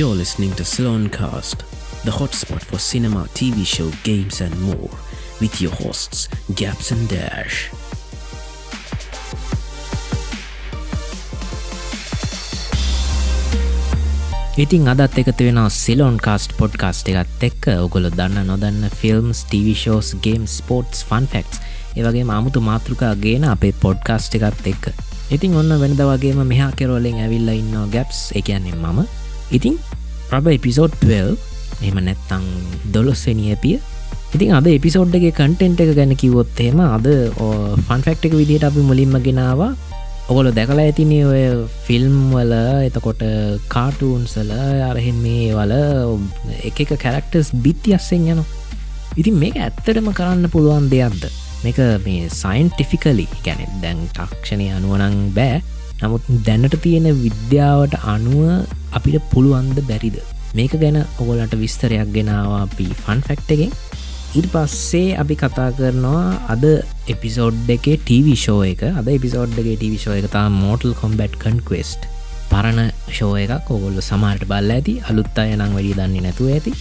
You're listening to Cast, the hotspot for cinema, TV show, games, and more, with your hosts, Gaps and Dash. ඉතින් අදත් එකතු වෙන Ceylon කාස්ට podcast එකත් එක්ක. ඔගොල දන්න නොදන්න films TV shows game sports fun facts ඒවගේ මාමුතු මාතෘකා ගේන අපේ පොඩ්කාස්ට එකත් එක්ක. ඉතින් ඔන්න වෙනද වගේම මෙහා කෙරෝලෙන් ඇවිල්ල ඉන්න ගැප්ස් එකන්නේ මම. ඉතින් ප්‍රබ එපිසෝඩ් 12 එම නැත්තං දොලොස්වනි ඇපිය ඉතින් අද එපිසෝඩ්ගේ කටෙන්ට් එක ගැන කිවොත්තේම අද ෆන් ෆෙක්ට් එක විදිහට අපි මුලින්ම ගෙනවා ඔගොල දැකලා ඇතින ඔය ෆිල්ම් වල එතකොට කාටූන්සල අරහෙන් මේ වල එක එක කැරක්ටර්ස් බිත්තියස්සෙන් යනු ඉතින් මේක ඇත්තටම කරන්න පුළුවන් දෙයක්ද? මේක මේ සයින්ටිෆිකලි ගැන දැන් ටක්ෂණය අනුවනං බෑ. නමුත් දැන්නට තියෙන විද්‍යාවට අනුව අපිට පුළුවන්ද බැරිද? මේක ගැන ඔගොලට විස්තරයක් ගෙනවා අපි ෆන් ෆෙක්් එකෙන්. ඉට පස්සේ අපි කතා කරනවා අද එපිසෝඩ් එකේ ටීවිෂෝ එක. අද එපිසෝඩ්ගේ ටිවිෂෝ එක තා මෝටල් කොම්බට් කන්ක්වස්ට් පරණ ෂෝ එකක්. ඔගොල්ල සමාට බල්ල ඇති. අලුත් අය නම් වැඩි දන්නේ නැතුව ඇති.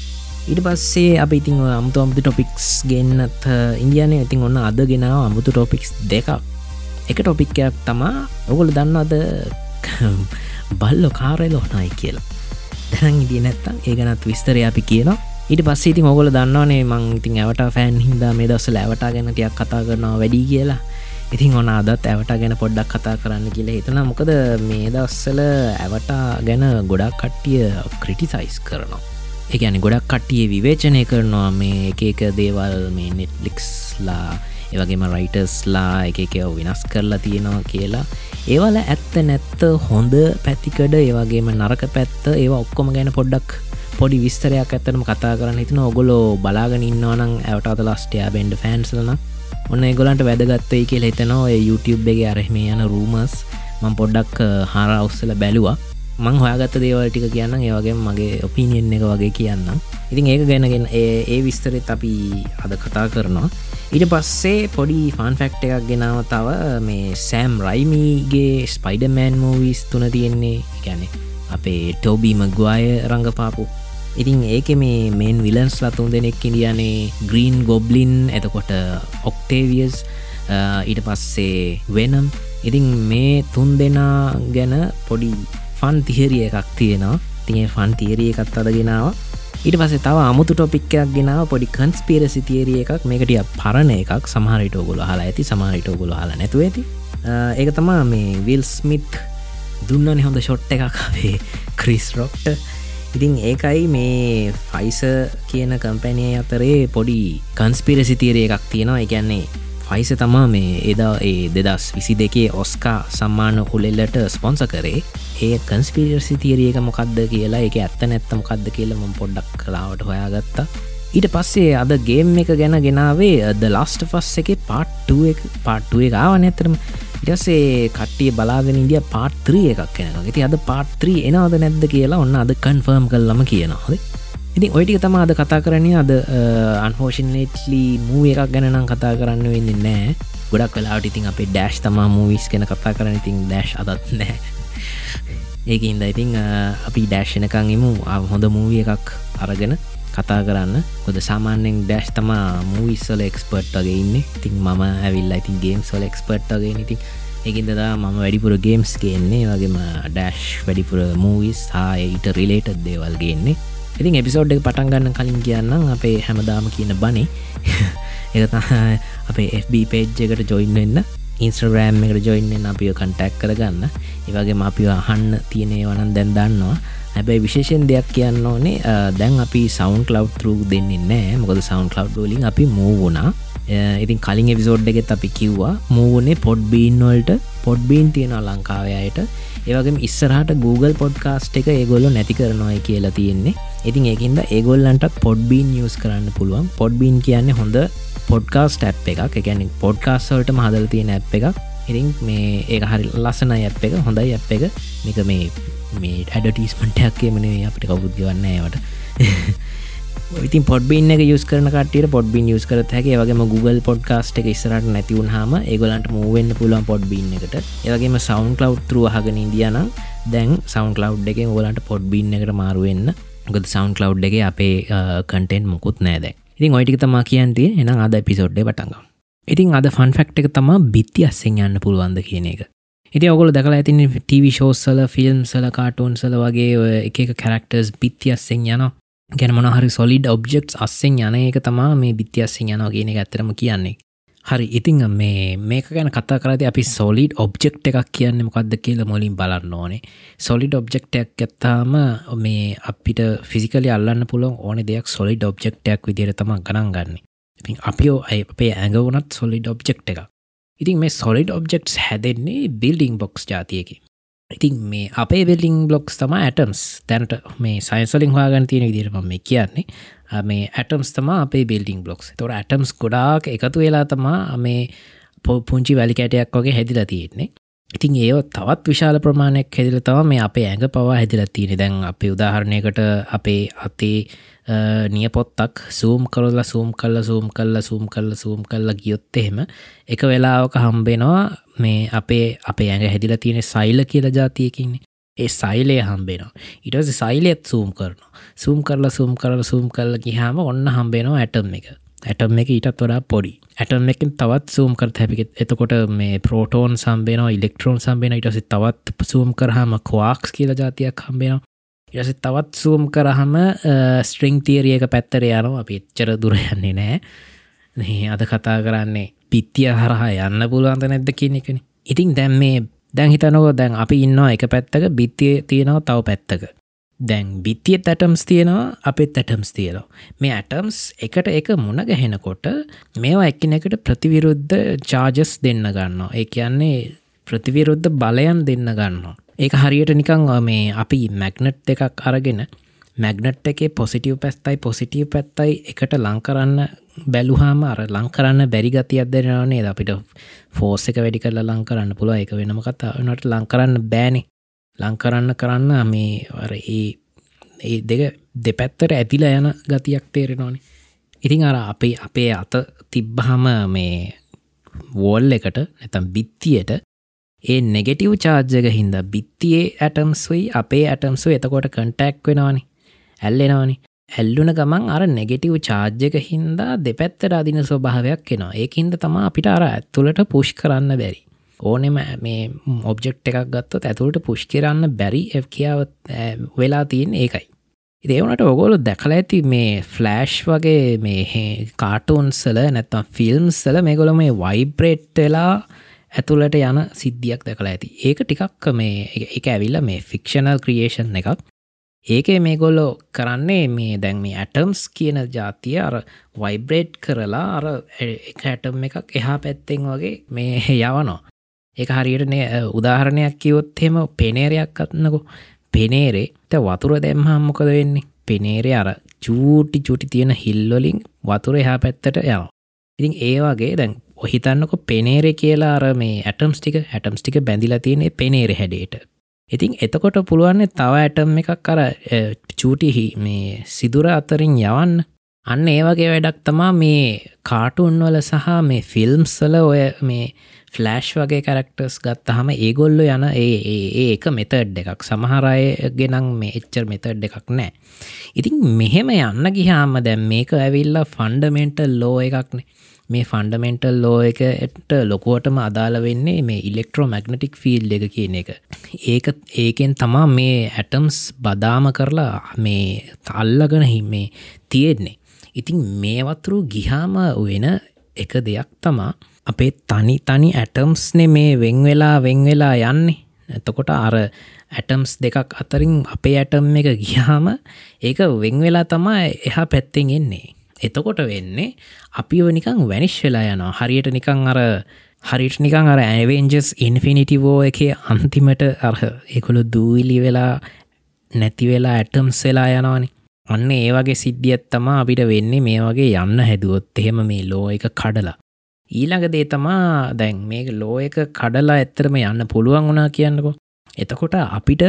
ඉට පස්සේ අප ඉතින් අමුතු අමුතු ටොපික්ස් ගන්නත් ඉන්දියන ඉතින් ඔන්න අද ගෙනාව අමුතු ටොපික්ස් දෙකක්. එක ටොපික්කයක් තමා. ඔගොල දන්න අද බල්ලො කාරය ලොහනයි කියලා. දැනන් ඉදිය නැත්තම් ඒ ගැනත් විස්තරය අපි කියනවා. ඊට පස්සේ ඉතින් ඔගොල දන්නවනේ මං ඉතින් ඇවට ෆෑන් හින්දා මේ දවස ලෑවට ගැන ටියක් කතා කරනවා වැඩි කියලා. ඉතින් ඔන අදත් ඇවට ගැන පොඩ්ඩක් කතා කරන්න කියලා හිතන මොකද මේ දවස්සල ඇවට ගැන ගොඩක් කට්ටිය ක්‍රටිසයිස් කරනවා. එකන ගොඩක් කට්ටිය විවේචනය කරනවා මේ එක එක දේවල් මේ නෙට්ලික්ස්ලා ඒවගේම රයිටර්ස්ලා එක එකව වෙනස් කරලා තියෙනවා කියලා. ඒවල ඇත්ත නැත්ත හොඳ පැතිකඩ ඒවගේම නරක පැත්ත ඒවා ඔක්කොම ගැන පොඩ්ඩක් පොඩි විස්තරයක් ඇත්තටම කතා කරන්න හිතන ඔගොලෝ බලාගෙන ඉන්නවනම් ඇවට අත ලස්ටයා බෙන්ඩ ෆෑන්ස්ලන ඔන්න ගොලන්ට වැදගත්තයි කියල හිතනවා. YouTube එක අරහම යන රූමස් මං පොඩ්ඩක් හාර අවස්සල බැලවා. මං හොයාගත්ත දේවල්ටික කියන්න ඒවගේ මගේ ඔපිනියෙන් එක වගේ කියන්න ඉතින් ඒක ගැනගෙන ඒ විස්තරෙත් අපි අද කතා කරනවා. ඉට පස්සේ පොඩි ෆන් ෆෙක්ට එකක් ගෙනාව තව මේ සෑම් රයිමීගේ ස්පයිඩමෑන් මූවිස් තුන තියෙන්නේ. ගැනෙ අපේ ටෝබී මගවාය රඟපාපු ඉතින් ඒක මේ මේන් විලන්ස් ලතුන් දෙනෙක් ඉඩියනේ ග්‍රීන් ගොබ්ලින් එතකොට ඔක්ටේවියස් ඊට පස්සේ වෙනම් ඉතින් මේ තුන් දෙනා ගැන පොඩි ෆන් තිහරිය එකක් තියෙනවා. තිය ෆන් තීරිය එකත් අදගෙනාව ඊට පසේ තව අමුතු ටොපික්කයක් ගෙනාව පොඩි කන්ස්පිරසි තිේරිය එකක්. මේකටිය පරණ එකක්. සමහරිට ඔගොල හලා ඇති සමහරිට ඔගොල හලා නැතුව ඇති. ඒක තමා මේ විල් ස්මිත් දුන්නන හොඳ ෂොට්ට එකක්ේ. ක්‍රිස් රොක්ට ඉතින් ඒකයි මේ ෆයිස කියන කම්පැනය අතරේ පොඩි කන්ස්පිරසි තීරය එකක් තියෙනවා. එකන්නේ ෆයිස තමා මේ එදා ඒ දෙදස් විසි දෙකේ ඔස්කා සම්මාන උලෙල්ලට ස්පොන්ස කරේ. ඒ කන්ස්පිරසි තීරියක මොකක්ද කියලා එක ඇත්ත නැත්ත මොකක්ද කියලම පොඩ්ඩක් කලාවට හොයාගත්තා. ඊට පස්සේ අද ගේම් එක ගැන ගෙනාවේ ද ලස්ට ෆස් එක පාට්ටුව එක පාට්ටුව එක ආව නැතරම ඉටසේ කට්ටිය බලාගෙන ඉදිය පාත්‍රී එකක් කෙන ති අද පාත්‍රී එනවාද නැද්ද කියලා ඔන්න අද කන්ෆර්ම් කල්ලම කියනවාද ඉතින් ඔයිටික තම අද කතා කරන්නේ. අද අන්හෝෂන්ලි මූ එකක් ගැනනම් කතා කරන්න වෙන්න නෑ ගොඩක් වෙලාට ඉතින් අපේ ඩෑශ් තමා මූවිස් කෙන කතා කරන ඉතින් ඩෑශ් අදත් නෑ ඒක ඉන්ද ඉතිං අපි ඩෑශ්නකං එමු හොඳ මූවිය එකක් අරගෙන කතා කරන්න. හොද සාමාන්‍යෙන් ඩෑශ් තමා මූවිස්සල එක්ස්පර්ට්ගේ ඉන්න. ඉතින් මම ඇවිල්ල ඉතින් ගේම් සොල එක්ස්පර්ට්ගේ ඉතින් එකින්දදා මම වැඩිපුර ගේම්ස් ගේන්නේ වගේම ඩෑශ් වැඩිපුර මූවිස් හා ඊට රිලේට දේවල් ගේන්නේ ඉතින් එපිසෝඩ් එක පටන් ගන්න කලින් කියන්නම් අපේ හැමදාම කියන බනේ එත අපේ FB පේජ් එකට ජොයින් වෙන්න. ඉන්ස්ට්‍රග්‍රෑම් එකට ජොයින්න අපිය කන්ටැක් කරගන්න. ඒවගේ අපිව අහන්න තියනේ වනන් දැන් දන්නවා. හැබැයි විශේෂෙන් දෙයක් කියන්න ඕනේ දැන් අපි සවන් කලව් තරූ දෙන්නේ නෑ මොකද සවන් කලව් ලින් අපි මූුණා ඉතින් කලින් එවිසෝඩ් එකෙත් අපි කිව්වා මූුණේ පොඩ්බීන් වල්ට. පොඩ්බීන් තියෙන ලංකාවයායට ඒවගේ ඉස්සරහට Google පොඩ්කාස්ට් එක ඒගොල්ලො නැති කරනවායි කියලා තියෙන්නේ. ඉතින් ඒකින්ද ඒගොල්ලන්ටත් පොඩ්බීන් නිියස් කරන්න පුළුවන්. පොඩ්බීන් කියන්නේ හොඳ පොඩ්කාස්ට ඇ් එකක්. එකැන පොඩ්කාස්වලට මහදල් තියෙන ඇ් එකක්. ඉතින් මේ ඒ හරි ලස්සන ඇ් එක. හොඳයි ඇ් එක. මේක මේ මේ ඇඩටිස්මටයක්කේ මනේ අපිට කවුද්ගවන්න ඒවට. ඉතින් පොඩ්බින් එක යස් කරන කට පොඩ්බින් යස් කරත හැක. වගේම Google පොඩ්කාස්ට එක ඉස්සරට නැතිවුණ හම ඒගොලන්ට මූවෙන්න්න පුළුවන් පොඩ්බින් එකට. ඒවගේම සවන් කලව් තරුව හගෙන ඉදියනම් දැන් සවන් කලව් එක ගොලන්ට පොඩ්බින් එකට මාරුවෙන්න්න ගොද සවන් කලව් එක අපේ කටෙන්් මුකුත් නෑද ඉතින් ඔයිටික තමා කියන්තිය එන අද පිසෝඩ්ඩ පටඟම් ඉතින් අද ෆන් ෆෙක්් එක තමා බිත්ති අස්සෙන් යන්න පුළුවන්ද කියන එක. ඉති ඔගොල දකලා ඇතින් ටව ෂෝස්සල ෆිල්ම් සල කාටෝන් සල වගේ එක කැරක්ටර්ස් බිත්ති අස්සෙන් යනවා. ගැන මොනහරි සොලිඩ් ඔබ්ජෙක්ස් අස්සෙන් යන එක තමා මේ බිත්‍යස්සෙන් යනවා කියන එක ඇතරම කියන්නේ. හරි ඉතිං මේ මේක ගැන කතා කරද අපි සොලිඩ් ඔබ්ජෙක්් එකක් කියන්න මොකක්ද කියල මොලින් බලන්න ඕනේ. සොලිඩ් ඔබ්ජෙක්ටයක් ඇත්තාම මේ අපිට ෆිසිකලි අල්ලන්න පුළොන් ඕන දෙයක් සොලිඩ් ඔබ්ජෙක්ටයක් විදිර තම ගණන් ගන්න. ඉතින් අපිෝ අපේ ඇඟ වනත් සොලිඩ් ඔබ්ජෙක්් එක ඉතින් මේ සොලිඩ් ඔබ්ජෙක්ස් හැදෙන්නේ බිල්ඩිං බොක්ස් ජාතියකි ඉතින් මේ අපේ වෙල්ලිං බ්ලොක්ස් තම ඇටම්ස් තැනට මේ සයින්සලින් හවාගන්න තියෙන විදිරම මේ කියන්නේ. මේ ඇටම්ස් තම අපේ බිල්ඩිං බ්ලොක්ස් තොර ඇටම්ස් ගොඩාක් එකතු වෙලා තමා මේ පුංචි වැලි කෑටයක් වගේ හැදිලා තියෙන්නේ. ඉතින් ඒ තවත් විශාල ප්‍රමාණයක් හැදිල තව මේ අපේ ඇඟ පවා හැදිලා තියෙන දැන් අපේ උදාහරණයකට අපේ අතේ නියපොත්තක් සූම් කරලා සූම් කල්ල සූම් කල්ල සූම් කල්ල සූම් කල්ල ගියොත් එහෙම එක වෙලාවක හම්බෙනවා මේ අපේ අපේ ඇඟ හැදිල තියෙන සයිල කියල ජාතියකින්නේ ඒ සයිලය හම්බෙනවා. ඉටස සයිලයත් සූම් කරනවා. සූම් කරලා සූම් කරල සූම් කල්ල ගිහාම ඔන්න හම්බෙනවා ඇටම් එක. ඇටම් එක ඊටත් වඩා පොඩි. ඇටම් එකින් තවත් සූම් කර හැපිකෙත් එතකොට මේ ප්‍රෝටෝන් සම්බේනවා ඉලෙක්ට්‍රෝන් සම්බෙන ඉටසි තවත් සූම් කරහම කවාක්ස් කියල ජාතියක් හම්බෙනවා යස තවත් සූම් කරහම ස්ට්‍රිං තීරියක පැත්තර යනවා. අපි එච්චර දුරයන්නේ නෑ අද කතා කරන්නේ පිත්තිය හරහා යන්න පුළුවන්ත නැද්ද කියනෙකන ඉතින් දැම් මේ දැන් හිතනකෝ දැන් අපි ඉන්නවා එක පැත්තක බිත්තිය තියෙනවා තව පැත්තක. දැන් බිත්තිය ඇටම්ස් තියෙනවා අපත් ඇටම්ස් තියෙනවා. මේ ඇටම්ස් එකට එක මුණ ගැහෙනකොට මේවා එක්කිනෙකට ප්‍රතිවිරුද්ධ චාජස් දෙන්න ගන්නවා. ඒ කියන්නේ ප්‍රතිවිරුද්ධ බලයන් දෙන්න ගන්නවා. ඒක හරියට නිකං මේ අපි මැග්නට් එකක් අරගෙන මැග්නට් එකේ පොසිටව් පැත්තයි පොසිටව් පැත්තයි එකට ලංකරන්න බැලුහාම අර ලංකරන්න බැරි ගති අදරනේ අපිට ෆෝස් එක වැඩි කරලා ලංකරන්න පුළුව එක වෙනම කතානට ලංකරන්න බෑනේ. ලංකරන්න කරන්න මේ අර ඒ ඒ දෙක දෙපැත්තර ඇතිලා යන ගතියක් තේරෙනවානේ. ඉතින් අර අපේ අපේ අත තිබ්බහම මේ වෝල් එකට නැතම් බිත්තියට ඒ නෙගෙටව් චාර්ජක හින්ද බිත්තියේ ඇටම්ස්වයි අපේ ඇටම්සු එතකොට කටැක් වෙනවානි. ඇල්ලෙනවානි. ඇල්ලුන ගමන් අර නෙගෙටව් චාර්ජක හින්දා දෙපැත්තට අදින ස්වභාවයක් කෙනවා ඒක හින්ද තමා අපිට අර ඇත්තුලට පුෂ් කරන්න බැරි. ඕනෙම මේ ඔබ්ජෙක්් එකක් ගත්තොත් ඇතුළට පුෂ් කරන්න බැරි කියාවත් වෙලා තියෙන් ඒකයි. ඒවනට ඔගොලු දැකල ඇති මේ ෆ්ලෑෂ් වගේ මේ කාටූන්සල නැත්තම් ෆිල්ම්සල මේගොල මේ වයිබ්‍රේට් වෙලා ඇතුළට යන සිද්ධියක් දැකලා ඇති. ඒක ටිකක් මේ එක ඇවිල්ල මේ ෆික්ෂනල් ක්‍රියේෂන් එකක්. ඒකේ මේ ගොල්ලෝ කරන්නේ මේ දැන් මේ ඇටම්ස් කියන ජාතිය අර වයිබ්‍රේට් කරලා අර එක ඇටම් එකක් එහා පැත්තෙන් වගේ මේ යවනෝ ඒක හරියට උදාහරණයක් කිවොත්හෙම පෙනේරයක් කත්නකො පෙනේරේ ත වතුර දැම්හම් මොකද වෙන්නේ? පෙනේරේ අර චූටි චුටි තියෙන හිල්වලින් වතුර එහා පැත්තට යනවා. ඉතින් ඒ වගේ දැන් ඔහිතන්නක පෙනේරෙ කියලා අර මේ ඇටම්ස්ටික ඇටම්ස්ටික බැඳිලා තියෙනෙ පෙනේර හැඩේට ඉතින් එතකොට පුළුවන්න තව ඇටම් එකක් කර චූටිහි මේ සිදුර අතරින් යවන්න. අන්න ඒවගේ වැඩක් තමා මේ කාටුන්වල සහ මේ ෆිල්ම්සල ඔය මේ ෆ්ලෑෂ් වගේ කරක්ටර්ස් ගත්තහම ඒගොල්ලො යන ඒ ඒ එක මෙතඩ් එකක්. සමහරය ගෙනං මේ එච්චර් මෙතඩ් එකක් නෑ. ඉතින් මෙහෙම යන්න ගිහාම දැම් මේක ඇවිල්ලා ෆන්ඩමෙන්ටල් ලෝ එකක්නේ. මේ ෆන්ඩමෙන්ටල් ලෝ එකට ලොකුවටම අදාළ වෙන්නේ මේ ඉලෙක්ට්‍රෝ මැග්නටික් ෆිල් එක කියන එක. ඒක ඒකෙන් තමා මේ ඇටම්ස් බදාම කරලා මේ තල්ලගන හිමේ තියෙන්නේ. ඉතින් මේවතුරු ගිහාම වෙන එක දෙයක් තමා අපේ තනි තනි ඇටම්ස්නෙ මේ වෙංවෙලා වෙංවෙලා යන්නේ. එතකොට අර ඇටම්ස් දෙකක් අතරින් අපේ ඇටම් එක ගියාම ඒක වෙංවෙලා තමා එහා පැත්තෙන් එන්නේ. එතකොට වෙන්නේ අපිව නිකං වැනිශ් වෙලා යනවා. හරියට නිකං අර හරිට නිකං අර ඇවෙන්ජස් ඉන්ෆිනිිටිවෝ එක අන්තිමට අර්හ එකොළු දූවිලි වෙලා නැති වෙලා ඇටම්ස් වෙලා යනවානි. අන්න ඒ වගේ සිද්ධියත් තමා අපිට වෙන්නේ. මේ වගේ යන්න හැදුවොත් එහෙම මේ ලෝ එක කඩලා. ඊළඟ දේ තමා දැන් මේ ලෝ එක කඩලා ඇත්තරම යන්න පුළුවන් වුණා කියන්නකො. එතකොට අපිට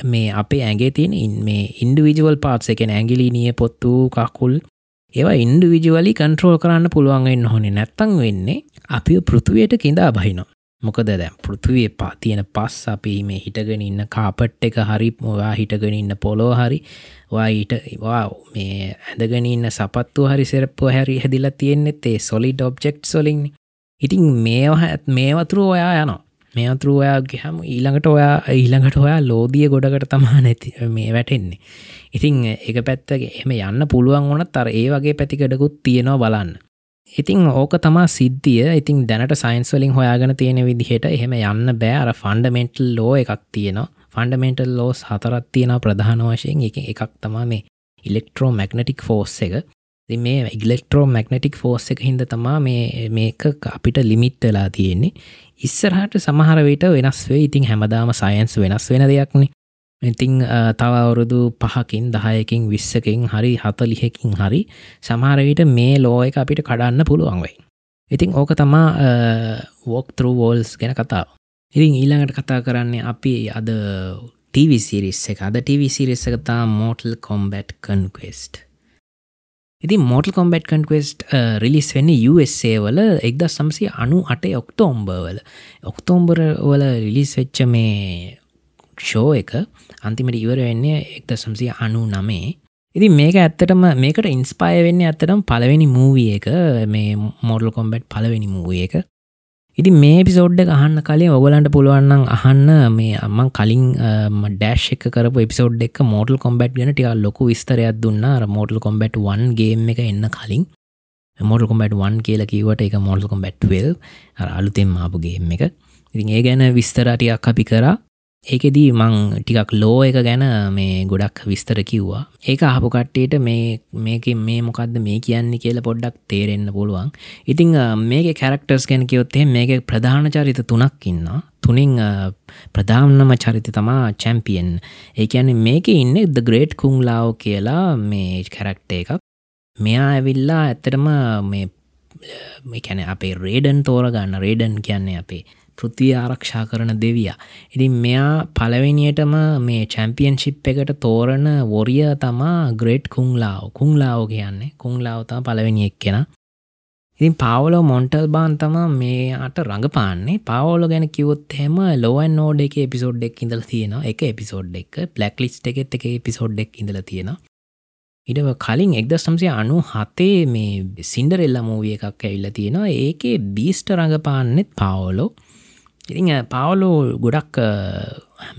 මේ අපේ ඇගේ තියෙන මේ ඉන්ඩවිජුවල් පාට්ස එකෙන ඇගිලිනිය පොත්තු කකුල් ඒවා ඉන්ඩවිජුවලි කන්ට්‍රෝල් කරන්න පුළුවන්ගෙන් හොනේ නැත්තං වෙන්නේ අපි පෘතුවයට කිඳා බහිනවා. මොකද දැම් පෘතුවේ පා තියෙන පස් අපි මේ හිටගෙන ඉන්න කාපට් එක හරි මොවා හිටගෙන ඉන්න පොලෝ හරි වායිට වා මේ ඇඳගෙන ඉන්න සපත්තු හරි සෙරප්පු හැරි හැදිලා තියෙන්නෙත් ඒ සොලිඩ් ඔබ්ජෙක්් සොලින් ඉතින් මේවා මේවතුරු ඔයා යනවා. මේ අතුරු ඔයාගේ හම ඊළඟට ඔයා ඊළඟට ඔයා ලෝදිය ගොඩකට තමා නැති මේ වැටෙන්නේ. ඉතිං එක පැත්තගේ එම යන්න පුළුවන් ඕන තර ඒ වගේ පැතිකඩකුත් තියෙනවා බලන්න. ඉතිං ඕක තමා සිද්ධිය. ඉතින් දැනට සයින්ස්වලින් හොයාගෙන තියෙන විදිහට එහෙම යන්න බෑ. අර ෆන්ඩමෙන්ටල් ලෝ එකක් තියෙනවා. ෆන්ඩමෙන්ටල් ලෝස් හතරත් තියෙන ප්‍රධාන වශයෙන්. එක එකක් තමා මේ ඉලෙක්ට්‍රෝ මැගනටික් ෆෝස් එක මේ ඉගලෙක්ට්‍රෝ මැගනටික් ෆෝස් එක හිද තමා මේ මේක අපිට ලිමිට් වෙලා තියෙන්නේ. ඉස්සරහට සමහර විට වෙනස් වේ ඉතින් හැමදාම සයන්ස් වෙනස් වෙන දෙයක්නේ ඉතිං තව අවුරුදු පහකින් දහයකින් විස්සකින් හරි හතලිහෙකින් හරි සමහරවිට මේ ලෝ එක අපිට කඩන්න පුළුවන් වෙයි. ඉතිං ඕක තමා වෝක් වෝල්ස් ගැන කතාව. ඉතින් ඊළඟට කතා කරන්නේ අපි අද ටවිසිරිස්ස එක. අද ටවිසිරිස්ස එකතා මෝටල් කොම්බට් කන්කෙස්ට් ඉති මෝටල් කොම්බට් කන්කවෙස්ට් රිලිස් වෙන්න USA වල එක්ද සම්සි අනු අටේ ඔක්තෝම්බර්වල ඔක්තෝම්බර වල රිලිස් වෙච්ච මේ ෂෝ එක අන්තිමට ඉවර වෙන්නේ එක්ද සම්සි අනු නමේ. ඉති මේක ඇත්තටම මේකට ඉන්ස්පාය වෙන්න ඇත්තටම පලවෙනි මූවිය එක මේ මෝඩල් කොම්බට් පලවෙනි මූවිය එක. ඉති මේ පිසෝඩ් අහන්න කලින් ඔගලන්ට පුළුවන්නම් අහන්න මේ අම්මන් කලින් ඩෑශ් එක කරපු එපිසෝඩ් එක මෝටල් කොම්බට් ගෙන ටික ලොකු විස්තරයක් දුන්න. මෝටල් කොම්බට් 1 ගේම් එක එන්න කලින්. මෝටල් කොම්බට් 1 කියල කිවට එක මෝටල් කොම්බට් වෙල් අලුතෙන් ආපු ගේම් එක. ඉතින් ඒ ගැන විස්තරටියක් අපි කරා. ඒකෙදී මං ටිකක් ලෝ එක ගැන මේ ගොඩක් විස්තර කිව්වා. ඒක අහපු කට්ටේට මේ මේක මේ මොකක්ද මේ කියන්නේ කියල පොඩ්ඩක් තේරෙන්න පුළුවන්. ඉතිං මේක කැරක්ටර්ස් ගැන කියොත්තේ මේක ප්‍රධාන චරිත තුනක් ඉන්න තුනින් ප්‍රධානම චරිත තමා චැම්පියන් ඒ කියන්නේ මේක ඉන්න ද ග්‍රේට් කුංලාව කියලා මේ කැරක්ට එකක්. මෙයා ඇවිල්ලා ඇත්තටම මේ කැන අපේ රේඩන් තෝරගන්න රේඩන් කියන්නේ අපේ පෘතිය ආරක්ෂා කරන දෙවිය. ඉතින් මෙයා පලවෙනියටම මේ චැම්පියන්ශිප් එකට තෝරණ වොරිය තමා ග්‍රේට් කුංලාව කුංලාව කියන්නේ කුංලාවතා පලවෙනි එක් කෙන ඉතින් පාවලෝ මොන්ටල් බාන් තම මේ අට රඟපාන්නේ. පවෝල ගැන කිවොත් හෙම ලෝවන් නෝඩ එක එපිසෝඩ් එක් ඉඳල තියෙන එක එපිසෝඩ් එක. පලක් ලිස්් එකෙත් එක එපිසෝඩ් එක් ඉඳල තියෙන ඉඩව කලින් එක්ද සම්සය අනු හතේ මේ සින්ඩරෙල්ල මූවිය එකක් ඇවිල්ල තියෙනවා. ඒකේ බීස්ට රඟපාන්නෙත් පවෝලෝ ඉතිං පවලෝ ගොඩක්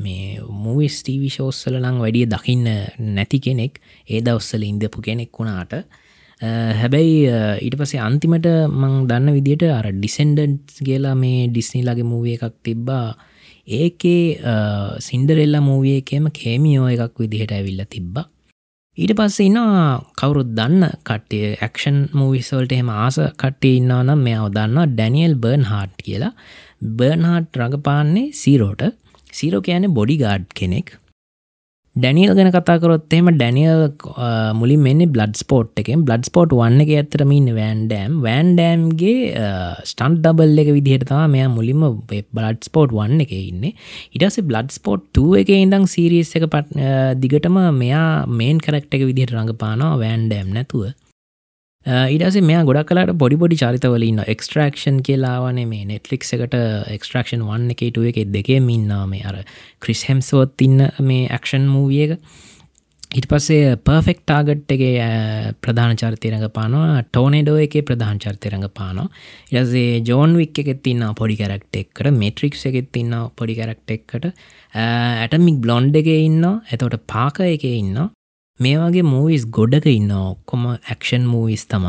මේ මූවිස් ටීවි ශෝස්සල ලං වැඩිය දකින්න නැති කෙනෙක් ඒ දවස්සල ඉඳපු කෙනෙක් වුණාට හැබැයි ඊට පසේ අන්තිමට මං දන්න විදිට අර ඩිසෙන්ඩන්ස් කියලා මේ ඩිස්නිලාගේ මූවිය එකක් තිබ්බා. ඒකේ සින්ඩරෙල්ල මූවියකේම කේමියෝ එකක් විදිහට ඇවිල්ල තිබ්බා. ඊට පස්සේ ඉන්නවා කවුරුත් දන්න කට්ටිය ඇක්ෂන් මූවිසල්ට එහෙම ආස කට්ටිය ඉන්නවා නම් මෙයාව දන්නවා ඩැනියල් බර්න් හාට් කියලා. බර්න්හාට් රඟපාන්නේ සීරෝට. සීරෝ කියන බොඩි ගාඩ් කෙනෙක්. ඩැනියල් ගැන කතාකරොත් එම ඩැනියල් මුලි මෙන්න බ්ලඩ් ස්පෝට් එකෙන්. බ්ලඩ් ස්පෝට් වන්න එක ඇතරමන්න වෑන්ඩෑම් වෑන්ඩෑම්ගේ ස්ටන්් ඩබල් එක විදිහටතා මෙයා මුලින්ම බ්ලඩ් ස්පෝට් වන්න එක ඉන්න. ඉටස බ්ලඩ් ස්පෝට් 2 එක ඉඳං සීරිස් එක පට දිගටම මෙයා මේන් කරක්ට එක විදිහට රඟපානවා වෑන්ඩෑම් නැතුව. Uh, ඉඩස මෙයා ගොඩක් කලාට පොඩි පොඩි චරිතවලින්න එක්ස්ට්‍රක්ෂන් කියලාවනේ මේ නෙට්ලික් එකට එක්ස්ට්‍රක්ෂන් වන්න එක ටුව එක දෙකේ මින්නා මේ අර ක්‍රිස් හෙම්සෝත් ඉන්න මේ ඇක්ෂන් මූවිය එක. ඉට පස්සේ පර්ෆෙක්් ටාගට් එක ප්‍රධාන චරිතයරඟ පානවා ටෝනෙඩෝ එක ප්‍රධාන චරිතයරඟ පානවා ඉරසේ ජෝන් වික් එකෙත් තින්න පොඩි කැරක්ට එක්කට. මෙට්‍රික්ස් එකෙත් තින්න පොඩි කැරක්ට එක්කට. ඇටමික් බ්ලොන්්ඩ එක ඉන්න ඇතවට පාක එක ඉන්න මේ වගේ මූවිස් ගොඩක ඉන්න ඔක්කොම ඇක්ෂන් මූවිස් තම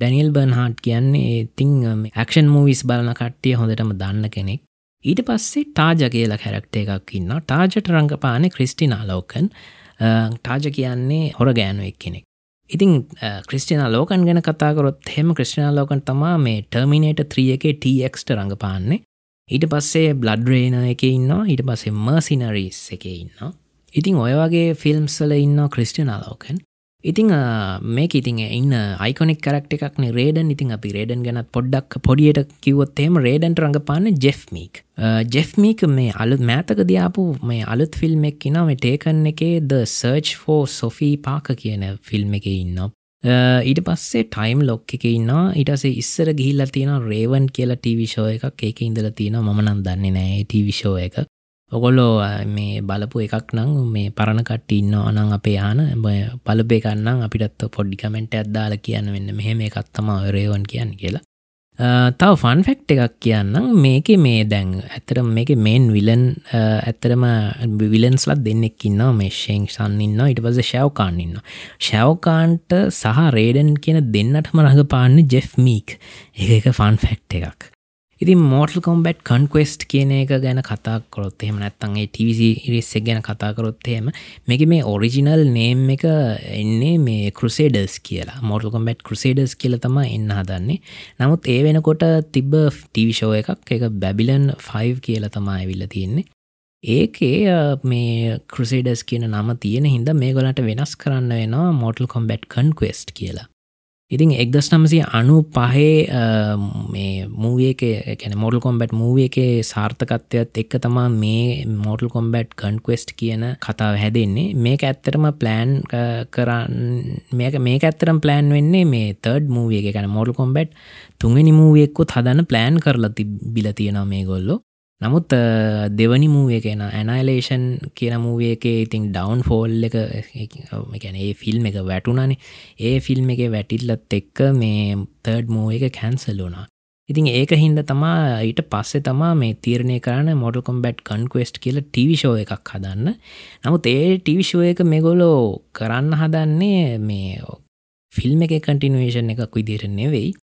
ඩැනිල් බර්න්හාට් කියන්නේ ඉතිං ඇක්ෂන් මූවිස් බලන කට්ටිය හොඳටම දන්න කෙනෙක්. ඊට පස්සේ ටාජ කියලා කැරක්ට එකක් ඉන්න ටාජට රංගපාන ක්‍රිස්ටිනා ලෝකන් ටාජ කියන්නේ හොර ගෑනුවෙක් කෙනෙක්. ඉතින් ක්‍රිස්ටින ලෝකන් ගැන කතාකරොත් හෙම ක්‍රිස්ටිනා ලෝකන් තමා මේ ටර්මිනේට ත්‍රිය එක ටක්ට රඟපාන්නේ. ඊට පස්සේ බ්ලඩ්රේන එක ඉන්න ඊට පස්සේ මර්සිනරීස් එක ඉන්න ඉතින් ඔය වගේ ෆිල්ම්සල ඉන්න ක්‍රිස්ටියන ලෝකන් ඉතිං මේක ඉතින් ඉන්න අයිකොනෙක් කරක්ට එකක්න රේඩන්. ඉතින් අපි රේඩන් ගැනත් පොඩ්ඩක් පොඩියට කිවොත්තේම රේඩන්ට රඟපාන්න ජෙෆ්මීක් ජෙෆ්මීක මේ අලුත් මෑතක දයාපු මේ අලුත් ෆිල්ම් එක් න මේ ටේකන් එකේ the search for Sophie Parker කියන ෆිල්ම් එක ඉන්න ඊට පස්සේ ටයිම් ලොක් එක ඉන්න ඉටසේ ඉස්සර ගිහිල්ල තියෙන රේවන් කියලා ටීවිශෝ එකක්. ඒක ඉඳල තියෙන මනන් දන්නේ නෑ ටීවිශෝ එක. ඔගොල්ලෝ මේ බලපු එකක් නං මේ පරණකට ඉන්න අනං අපේ යාන පලපේ කන්නම් අපිටත් පොඩ්ඩිකමෙන්ට අදදාල කියන්න වෙන්න. මෙහෙම එකත්තම රේවන් කියන්න කියලා. තව ෆන් ෆෙක්් එකක් කියන්නම්. මේක මේ දැන් ඇතර මේක මේන් විලන් ඇත්තරම විලන්ස්ලත් දෙන්නෙක් ඉන්න මේ ශේං සන්න ඉන්න ඉට පස ශවකාන් ඉන්න ශවකාන්ට සහ රේඩන් කියන දෙන්නටම රඟ පාන්න ජෙෆ් මීක් ඒ එක ෆන් ෆෙක්් එකක්. ඉතින් මෝටල් කොම්බට් කන්ක්වෙස්ට් කියන එක ගැන කතා කොත් එහෙම නැත්තන්ගේ ටවිසි ඉරිස්සෙක් ගැන කතාකරොත් එහෙම මේක මේ ඔරිජිනල් නේම් එක එන්නේ මේ කෘසේඩර්ස් කියලා. මෝටල් කොම්බට් කෘසේඩර්ස් කියල තම එන්න හදන්නේ. නමුත් ඒ වෙනකොට තිබ්බ ටීවිෂෝ එකක් එක බැබිලන් 5 කියල තමා ඇවිල්ල තියෙන්නේ. ඒකේ මේ කෘසේඩස් කියන නම තියෙන හිද මේ ගොලට වෙනස් කරන්න වෙනවා මෝටල් කොම්බට් කන්ක්වෙස්ට් කියලා. ඉතින් එක්දස් නමසය අනු පහේ මේ මූවක කැන මොඩල් කොම්බට් මූව එක සාර්ථකත්වයත් එක්ක තමා මේ මෝටල් කොම්බට් කන්ක්වෙස්ට් කියන කතාව හැදෙන්නේ. මේක ඇත්තරම ප්ලෑන් කරන්න මේක මේ ඇත්තරම් ප්ලෑන් වෙන්නේ මේ තර්ඩ් මූවිය එක. ගැන මොඩල් කොම්බට් තුන්ගනි මූවෙක්කුත් හදන්න ප්ලෑන් කරලා තිබිල තියෙනවා මේ ගොල්ලො නමුත් දෙවනි මූුවේ කියෙන ඇනයිලේෂන් කියන මූුවේ එක ඉතින් ඩවන් ෆෝල් එක එකැන ඒ ෆිල්ම් එක වැටුනනේ ඒ ෆිල්ම් එක වැටිල්ලත් එක්ක මේ තර්ඩ් මූ එක කැන්සල් වුනා ඉතින් ඒක හින්ද තමා ඊට පස්සෙ තමා මේ තීරණය කරන මොඩල් කොම්බට් කන්ක්වෙස්ට් කියල ටිවිෂෝ එකක් හදන්න. නමුත් ඒ ටිවිෂෝ එක මෙගොලෝ කරන්න හදන්නේ මේ ෆිල්ම් එක කටිනුවේෂන් එකක් විදියට නෙවෙයි.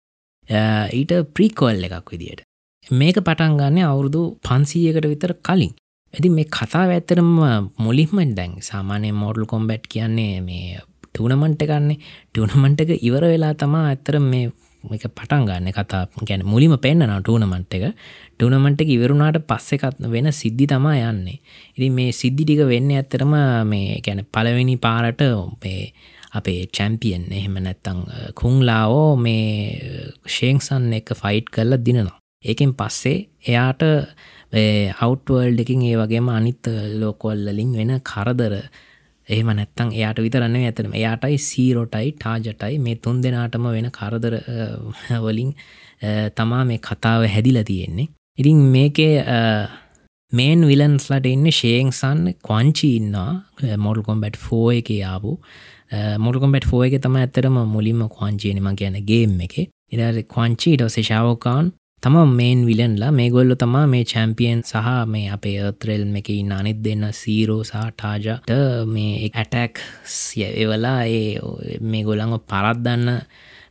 ඊට ප්‍රීකෝල් එකක් විදියට. මේක පටන් ගන්න අවුරුදු පන්සීයකට විතර කලින්. ඇති මේ කතා ඇත්තරම මුලින්ම දැන් සාමානය මෝඩල් කොම්බැට් කියන්නේ මේ ටනමන්ට එකන්නේ ටනමන්ට එක ඉවර වෙලා තමා ඇත්තර මේ එක පටන් ගන්න කතා. ගැන මුලිම පෙන්න්නන ටූනමන්ට එක. ටූනමන්ට එක ඉවරුණාට පස්සෙකත් වෙන සිද්ධි තමා යන්නේ. ඉරි මේ සිද්ධි ටික වෙන්න ඇත්තරම මේ ගැන පලවෙනි පාරට ඔපේ අපේ චැම්පියන් එහෙම නැත්තං කුංලාවෝ මේ ශේංසන් එක ෆයිට් කරලා දිනනවා. ඒකෙන් පස්සේ එයාට අවට්වර්ල්ඩ එකින් ඒ වගේම අනිත් ලෝකොල්ලලින් වෙන කරදර. එහෙම නැත්තං එයාට විතරන්න ඇතන එයාටයි සීරෝටයි ටාජටයි මේ තුන් දෙනාටම වෙන කරදර වලින් තමා මේ කතාව හැදිල තියෙන්නේ. ඉතින් මේකේ මේන් විලන්ස්ලට එන්න ශේංසන් කොංචි ඉන්නා මොඩල් කොම්බැට් ෆෝ එක යාපු මොඩකොම්බැට් ෆෝ එක තම ඇතරම මුලින්ම කොංචීනම ගැන ගේම් එක. ඉට කොංචි ඩොස ශාවකාන් තම මේන් විලන්ලා මේ ගොල්ල තමා මේ චැම්පියන් සහ මේ අපේ අත්‍රෙල් එක ඉන්න අනිත් දෙන්න සීරෝ සහ ටාජට මේ ඇටැක් එවලා ඒ මේ ගොළඟ පරත්දන්න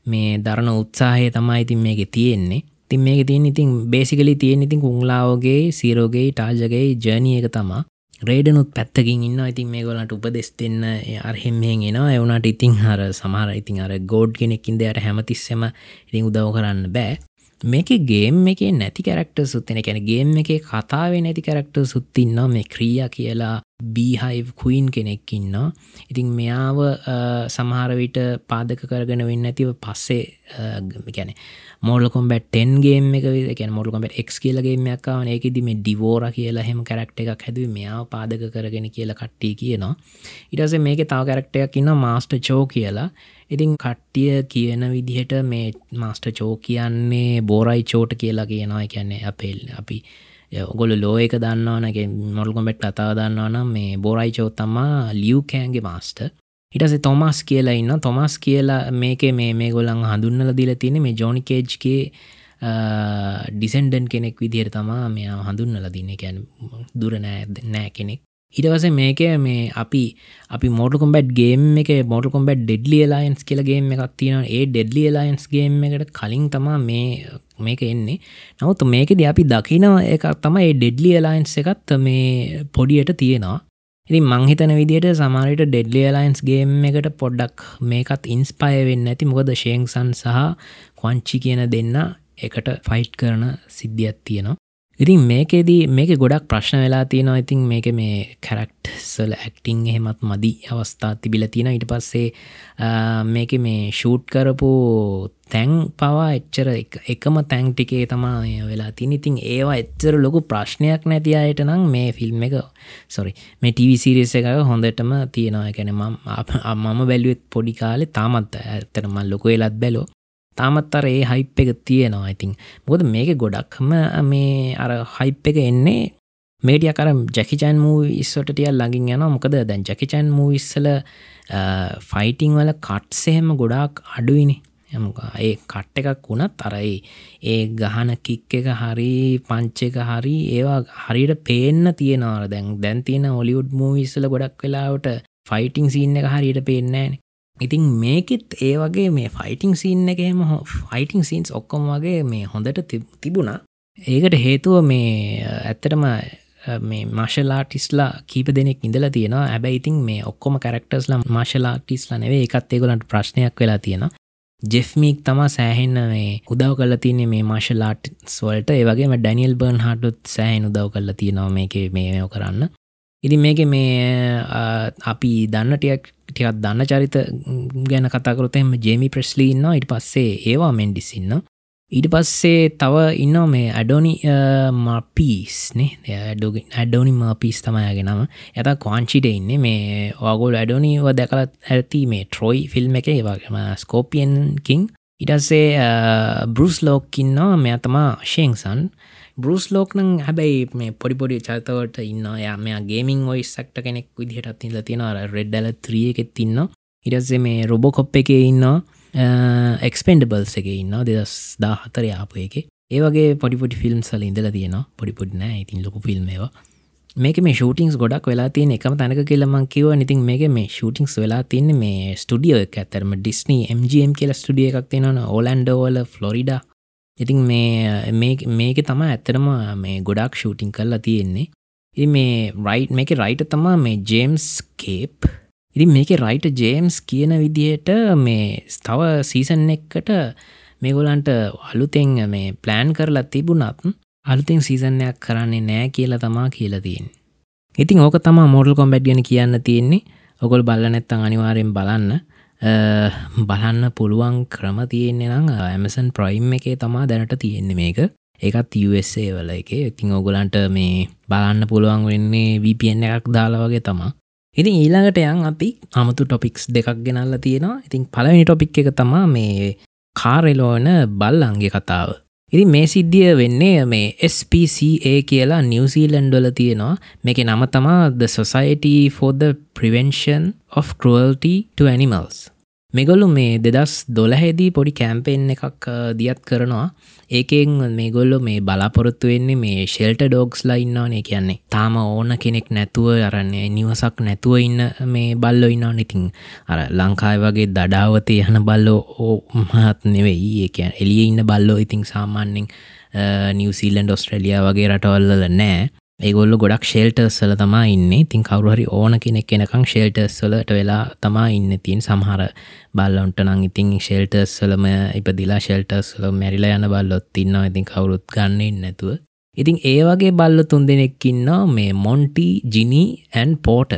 මේ දරන උත්සාහය තමයි ඉතින් මේක තියෙන්නේ. තින් මේක තියන් ඉතින් බේසිකලි තියෙන ඉතින් කුංලාවගේ සීරෝගේ ටාජගේ ජනය එක තමා. රේඩනුත් පැත්තකින් ඉන්න ඉතින් මේ ගොලට උපදෙස් දෙන්න අර්හෙම්හෙන් එනවා. එවනට ඉතින් හර සමහර ඉතින් අර ගෝඩ් කෙනෙක්කින් දෙයට හැමතිස්සෙම ඉතින් උදව කරන්න බෑ. මේක ගේම් එක නැති කැරක්ට සුත්තෙන කැන ගේම් එක කතාව නැති කැරක්ට සුත්තින්න මේ ක්‍රිය කියලා බීහයි් කුයින් කෙනෙක් ඉන්න ඉතින් මෙයාව සමහරවිට පාදක කරගෙන වෙන්න ඇතිව පස්සේ ගැන මෝඩ කොම්බට ටෙන්ගේම් එක එක මොඩ කොම්බට එක් කියලගේමයක්කාව ඒකෙදි මේ ඩිවෝර කියලා හෙම කරක්ට එකක් හැද මෙයාව පාදක කරගෙන කියලා කට්ටි කියනවා. ඉටස මේක තාව කරක්ටයක් ඉන්න මාස්ට චෝ කියලා. ඉතින් කට්ටිය කියන විදිහට මේ මාස්ට චෝ කියන්නේ බෝරයි චෝට කියලා කියනවා. කියන්නේ අපේල් අපි ඔගොල ලෝ එක දන්නවනගේ මොල්ගොමෙට් කතාව දන්නවනම් මේ බොරයි චෝත්තම්මා ලියවකෑන්ගේ මාස්ට ඉටස තොමස් කියලා ඉන්න තොමස් කියලා මේක මේ මේ ගොලන් හඳුන්නල දිල තියෙන මේ ජෝනිකේජ්ගේ ඩිසෙන්ඩන් කෙනෙක් විදිහර තමා මෙයා හඳුන්නල දින්න. කැන දුර නෑ නෑ කෙනෙක්. ඉටවස මේක මේ අපි අපි මෝට කොම්බට් ගේම් එක මෝට කොම්බට් ඩෙඩ්ලි ලයින්ස් කියලගේම එකක් තියෙන ඒ ඩෙඩ්ලි ලයින්ස් ගේම් එකට කලින් තමා මේ මේක එන්නේ. නමුත් මේකද අපි දකිනව එක තම ඒ ඩෙඩ්ලි ලයින්ස් එකත් මේ පොඩියට තියෙනවා. ඉතින් මංහිතන විදියට සමාරයට ඩෙඩ්ලි ලයින්ස් ගේම් එකට පොඩ්ඩක් මේකත් ඉන්ස්පය වෙන්න ඇති. මොකද ශේංසන් සහ කොංචි කියන දෙන්න එකට ෆයිට් කරන සිද්ධියත් තියෙනවා. ඉතින් මේකෙදී මේක ගොඩක් ප්‍රශ්න වෙලා තියෙනවා. ඉතින් මේක මේ කැරක්ට් සල ඇක්ටිං එහෙමත් මදි අවස්ථා තිබිල තියෙන ඉට පස්සේ මේක මේ ෂූට් කරපු තැන් පවා එච්චර එකම තැන් ටිකේ තමා වෙලා තින ඉතින් ඒවා එච්චර ලොකු ප්‍රශ්නයක් නැති අයට නම් මේ ෆිල්ම් එක සොරි මේ ටීවිසිරිස එක හොඳටම තියෙනවා. එකැන මම මම බැලුවත් පොඩි කාලෙ තාමත් ඇත්තනම ලොක වෙලත් බැලෝ තාමත් අර ඒ හයිප් එක තියෙනවා. ඉතින් මොකද මේක ගොඩක්ම මේ අර හයිප් එක එන්නේ මේඩිය කර ජැකිචන් මූ ඉස්සට ටිය ලඟින් යන මොකද දැන් ජැකිචන් මූවිස්සල ෆයිටිං වල කට්සහෙම ගොඩාක් අඩුයිනි. ඒ කට්ට එකක් වුණත් අරයි ඒ ගහන කික් එක හරි පංච එක හරි ඒවා හරියට පේන්න තියෙනවාර දැන් දැන් තියෙන ඔලිවුඩ් මූවිස්සල ගොඩක් වෙලාවට ෆයිටිං සින්න එක හරියට පේන්නෑන ඉතින් මේකෙත් ඒ වගේ මේ ෆයිටිං සීන් එකහෙම ෆයිටිං සීන්ස් ඔක්කොම වගේ මේ හොඳට තිබුණා. ඒකට හේතුව මේ ඇත්තටම මේ මාශලාටිස්ලා කීප දෙනෙක් ඉඳලා තියෙනවා. ඇබැයි ඉතින් මේ ඔක්කොම කරක්ටර්ස්ලා මාශලාටිස්ලා නෙවේ එකත් ඒගොලන්ට ප්‍රශ්නයක් වෙලා තියෙන ජෙෆ්මීක් තමා සෑහෙන්න මේ උදව් කල තියන්නේ මේ මාශලාට් ස්වල්ට ඒවගේ ඩැනියල් බර්න් හටුත් සෑහෙන් උදව් කල්ල තියෙනවා මේක මේෝ කරන්න. ඉතින් මේක මේ අපි දන්න ටියක් ටිකත් දන්න චරිත ගැන කතාකරොතෙම ජේමි ප්‍රස්ලි ඉන්න ඉට පස්සේ ඒවා මෙන්ඩිසින්න ඊට පස්සේ තව ඉන්න මේ ඇඩෝනි මපිස්නේ ඇඩෝනි මපිස් තමයගෙනම ඇත කොංචිට ඉන්න. මේ ඔගොල් ඇඩෝනිව දැකලත් ඇති මේ ට්‍රොයි ෆිල්ම් එක ඒවාගේම ස්කෝපියන් කින් ඉටස්සේ බෘස් ලෝක්කින්නවා මෙ තමා ශේංසන් බෘස් ලෝක්නං හැබැයි මේ පොඩිපොඩි චරිතවට ඉන්න යා මෙයා ගේමින් ඔයි සක්ට කෙනෙක් විදිහටත් ඉල තියෙනර රෙඩ්ඩල ත්‍රියකෙත් ඉන්න ඉරස්සේ මේ රොබොකොප් එක ඉන්න එක්ස්පෙන්ඩබල්ස් එක ඉන්න දෙදස් දා හතර යාපු එක ඒවගේ පොඩිපොඩි ෆිල්ම් සල ඉඳල තියෙන පොඩිපොඩි නෑ. ඉතින් ලොකු ෆිල්ම්වා මේක මේ ෂටිංස් ගොඩක් වෙලා තියෙන එකම තැනක කියලමං කිව නිතින් මේක මේ ෂටිංස් වෙලා තියන්නේ මේ ස්ටඩියෝ එක ඇතරම ඩිස්නී MGM කියල ස්ටඩිය එකක් තියෙනන ඕලන්ඩෝවල ෆ්ලොරිඩා ඉතින් මේ මේක තම ඇත්තරම මේ ගොඩක් ෂූටිං කරලා තියෙන්නේ. ඉ මේ රයිට් මේක රයිට තමා මේ ජේම්ස් කේප් ඉරි මේක රයිට ජේම්ස් කියන විදියට මේ ස්තව සීසන් එක්කට මේගොලන්ට අලුතෙන් මේ ප්ලෑන් කරලා තිබුණත් අලුතෙන් සීසනයක් කරන්නේ නෑ කියලා තමා කියලතින් ඉතින් ඕක තමා මෝඩල් කොම්බැඩ් ගැන කියන්න තියෙන්නේ. ඔකොල් බල්ල නැත්තං අනිවාරයෙන් බලන්න. බලන්න පුළුවන් ක්‍රම තියෙන්නේ නම් ඇමසන් ප්‍රයිම් එකේ තමා දැනට තියෙන්නේ මේක. ඒකත් USA වල එක. ඉතිං ඔගුලන්ට මේ බලන්න පුළුවන් වෙන්නේ VPN එකක් දාලා වගේ තමා. ඉතින් ඊළඟට යන් අපි අමුතු ටොපික්ස් දෙකක් ගෙනල්ල තියෙනවා. ඉතින් පලවෙනි ටොපික් එක තමා මේ කාරෙලෝන බල්ලන්ගේ කතාව. ඉරි මේ සිද්ධිය වෙන්නේ මේ SPCA කියලා නිවසීලන්ඩොල තියෙනවා. මේක නම තමා The Society for the Prevention of Cruelty to Animals. මෙගොල්ලු මේ දෙදස් දොලහැදී පොඩි කෑම්පෙන් එකක් දියත් කරනවා. ඒකෙන් මේගොල්ලො මේ බලාපොරොත්තු වෙන්නේ මේ ශෙල්ට ඩෝග්ස්ලා ඉන්නවානේ කියන්නේ. තාම ඕන කෙනෙක් නැතුව අරන්නේ නිවසක් නැතුව ඉන්න මේ බල්ලො ඉන්නවා ඉතින් අර ලංකායි වගේ දඩාවතය යන බල්ලෝ ඕ මහත් නෙවෙයි. ඒ එලිය ඉන්න බල්ලෝ ඉතින් සාමාන්‍යෙන් නිවසිීලන්ඩ ඔස්ට්‍රලියයා වගේ රටවල්ල නෑ. ඒගොල්ල ගොඩක් ශෙල්ටර්ස්වල තමා ඉන්න. තින් කවරුහරි ඕන කෙනෙක් එනකං ශෙල්ටර්ස්වලට වෙලා තමා ඉන්න තින් සමහර බල්ලොන්ට නං ඉතින් ශෙල්ටර්ස්වලම ඉපදිලා ශෙල්ටර්ස්වල මැරිල යන බල්ලොත් ඉන්න ඉතින් කවුරුත් ගන්න නැතුව. ඉතින් ඒ වගේ බල්ල තුන් දෙනෙක්කින්න මේ මොන්ටි ජිනි ඇන් පෝට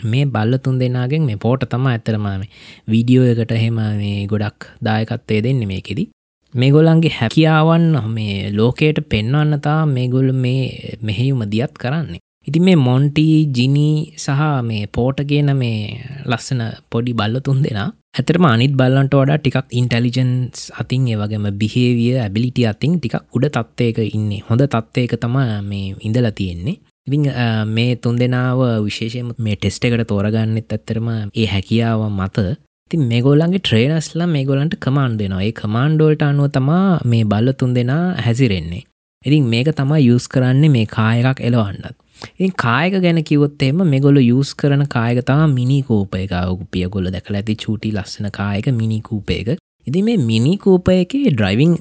මේ බල්ල තුන් දෙනාගෙන් මේ පෝට තම ඇතරමාම වීඩියෝ එකට හෙම මේ ගොඩක් දායකත්වය දෙන්න මේකෙදී. මේගොල්ලන්ගේ හැකියාවන් මේ ලෝකයට පෙන්වන්නතා මේගොල්ල මේ මෙහෙයුම දියත් කරන්නේ. ඉති මේ මොන්ටී ජිනි සහ මේ පෝටගෙන මේ ලස්සන පොඩි බල්ල තුන් දෙෙන ඇතරම අනිත් බල්ලන්ට වඩා ටිකක් ඉන්ටලිජන්ස් අතින් ඒවගේම බිහේවිය ඇබිලිටි අතින් ටිකක් උඩ තත්වයක ඉන්නේ හොඳ තත්වයක තමා මේ ඉඳල තියෙන්නේ ඉතිං මේ තුන් දෙනාව විශේෂයම මේ ටෙස්ට එකට තෝරගන්නෙත් ඇත්තරම ඒ හැකියාව මත ති මේගොල්ලන්ගේ ට්‍රේනස්ලා මේගොලන්ට කමාන්් දෙනවා. ඒ කමාන්්ඩෝල්ට අනුව තමා මේ බල්ල තුන් දෙනා හැසිරෙන්නේ. ඉතින් මේක තමා යස් කරන්නේ මේ කායකක් එලවන්නත්. ඉතින් කායක ගැන කිවොත්තේම මෙගොල යස් කරන කායකතා මිනිකූපයකවු පියගොල දැකල ඇති චූටි ලස්සන කායක මිනිකූපයක ඉදි මේ මිනිකූපයකේ ඩ්‍රයිවිං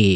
ඒ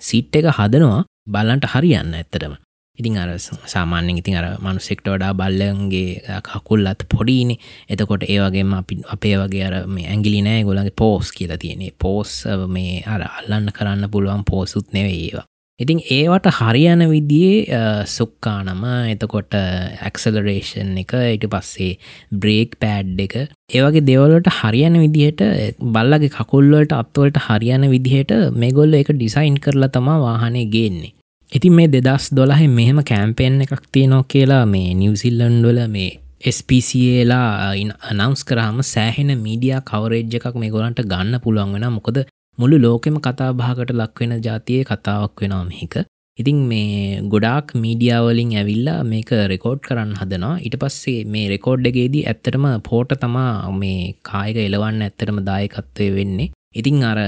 සිට් එක හදනවා. බලන්ට හරියන්න ඇත්තටම ඉතින් අර සාමාන්‍යෙන් ඉතින් අර මනුසෙක්ට වඩා බල්ලන්ගේ කකුල් අත් පොඩිනේ එතකොට ඒවගේම අපි අපේ වගේ අර මේ ඇගිලි නෑ ගොලගේ පෝස් කියලා තියෙනෙ පෝස් මේ අර අල්ලන්න කරන්න පුළුවන් පෝසුත් නෙවේ ඒවා. ඉතින් ඒවට හරියන විදියේ සුක්කානම එතකොට ඇක්සලරේෂන් එක ඊට පස්සේ බ්‍රේක් පෑඩ් එක. ඒවගේ දෙවලට හරියන විදිහට බල්ලගේ කකුල්වලට අත්වලට හරියන විදිහට මේගොල්ල එක ඩිසයින් කරලා තමා වාහනේ ගේන්නේ. ඉතින් මේ දෙදස් දොලහෙ මෙහෙම කෑම්පෙන් එකක් තියනෝ කියලා මේ නිවසිල්ලන්ඩොල මේ ස්පCලා අනවස් කරහම සෑහෙන මීඩිය කවරේජ් එකක් මේ ගොලන්ට ගන්න පුළුවන් වෙන මොකද මුළු ලෝකෙම කතා භාගට ලක්වෙන ජාතියේ කතාවක් වෙනවා මේක. ඉතින් මේ ගොඩාක් මීඩියාවලින් ඇවිල්ලා මේක රෙකෝඩ් කරන්න හදනවා. ඉට පස්සේ මේ රෙකෝඩ්ඩගේදී ඇත්තටම පෝට තමා මේ කායක එලවන්න ඇත්තටම දායකත්වය වෙන්නේ. ඉතිං අර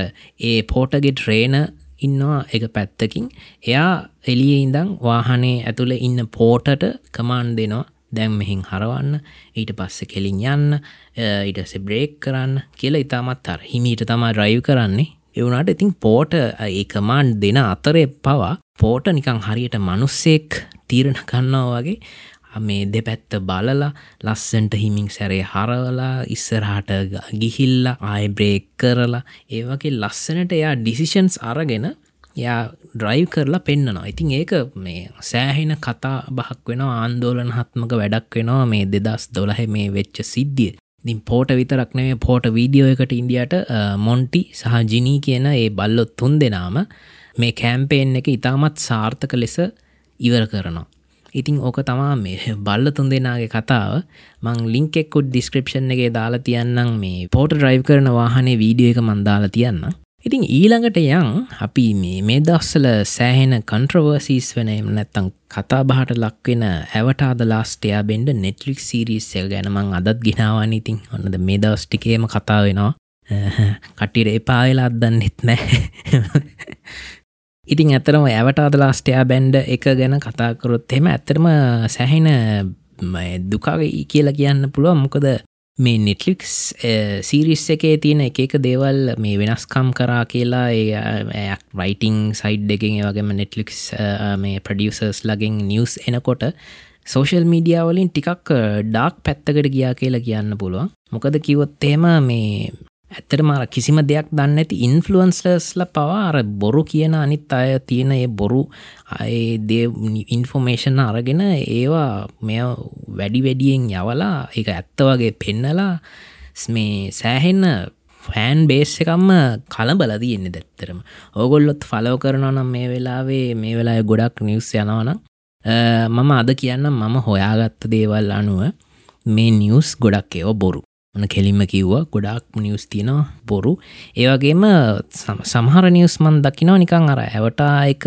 ඒ පෝටගේ ට්‍රේන ඉන්නවා එක පැත්තකින්. එයා එලිය ඉඳං වාහනේ ඇතුළ ඉන්න පෝටට කමාන්් දෙනවා. දැම් මෙහින් හරවන්න ඊට පස්ස කෙලින් යන්න ඊටස බ්‍රේක් කරන්න කියලා ඉතාමත් අර හිමීට තමා ඩ්‍රයිව් කරන්නේ. එවුණට ඉතින් පෝට ඒකමාන් දෙන අතරේ පවා පෝට නිකං හරියට මනුස්සෙක් තීරණ කන්නවා වගේ මේ දෙපැත්ත බලලා ලස්සන්ට හිමින් සැරේ හරවලා ඉස්සරහට ගිහිල්ල ආයිබ්‍රේක් කරලා ඒවගේ ලස්සනට එයා ඩිසිෂන්ස් අරගෙන යා ඩ්‍රයිව් කරලා පෙන්න්නනවා ඉතින් ඒක මේ සෑහෙන කතා බහක් වෙන ආන්දෝලන හත්මක වැඩක් වෙනවා මේ දෙදස් දොලහ මේ වෙච්ච සිද්ධිය දින් පෝට විතරක් නෙවේ පෝට වීඩියෝ එකට ඉන්දියට මොන්ටි සහ ජිනී කියන ඒ බල්ලොත් තුන් දෙනාම මේ කෑම්පේෙන් එක ඉතාමත් සාර්ථක ලෙස ඉවර කරනවා. ඉතිං ඕක තමා මේ බල්ල තුන් දෙනාගේ කතාව. මං ලින්කෙක්කුඩ් ඩිස්ක්‍රපෂන් එකගේ දාලා තියන්නම් මේ පෝට ඩ්‍රයිව් කරන වාහනේ වීඩියෝ එක මන්දාලා තියන්න ඉතින් ඊළඟට යං අපි මේ මේ දස්සල සෑහෙන කන්ට්‍රවර්සිස් වෙන එම නැත්තං කතා බහට ලක්වෙන ඇවටාද ලාස්ටයා බෙන්ඩ නෙට්ලික් සිරිස් එක ගැනමං අදත් ගෙනාවන්. ඉතින් ඔන්නද මේ දවස්ටිකේම කතා වෙනවා. කටිට එපාවෙලා අදන්නෙත් නෑ ඉතින් ඇතරම ඇවටාද ලාස්ටයා බැන්ඩ එක ගැන කතාකරොත් එම ඇතරම සැහෙන දුකාගේ කියලා කියන්න පුළුව මොකද මේ නෙටලික්ස් සීරිස් එකේ තියෙන එක එක දේවල් මේ වෙනස්කම් කරා කියලා ඒ රයිටිං සයිඩ් එකෙන් වගේම නෙටලික්ස් මේ ප්‍රඩියසර්ස් ලගින් නිවස් එනකොට සෝෂල් මීඩියාවලින් ටිකක් ඩාක් පැත්තකට ගියා කියලා කියන්න පුළුවන්. මොකද කිවොත් එහෙම මේ ඇත්තට මාර කිසිම දෙයක් දන්න ඇති ඉන්ෆලුවන්ස්ලස්ල පවාර බොරු කියන අනිත් අය තියෙන ඒ බොරු අය ඉන්ෆෝමේෂන් අරගෙන ඒවා මෙ වැඩි වැඩියෙන් යවලා එක ඇත්ත වගේ පෙන්නලා මේ සෑහෙන්න ෆෑන් බේස් එකම්ම කලබල තියෙන්නේ දැත්තරම ඕගොල්ලොත් ෆලෝ කරනවා නම් මේ වෙලාවේ මේ වෙලා ගොඩක් නිවස් යනවනම් මම අද කියන්න මම හොයාගත්ත දේවල් අනුව මේ නිවස් ගොඩක් ඒව බොරු. මන කෙලින්ම කිව්වා. ගොඩක් නිවස් තියෙනවා බොරු. ඒවගේම සමහර නිවස්මන් දකිනවා නිකං අර ඇවටා එක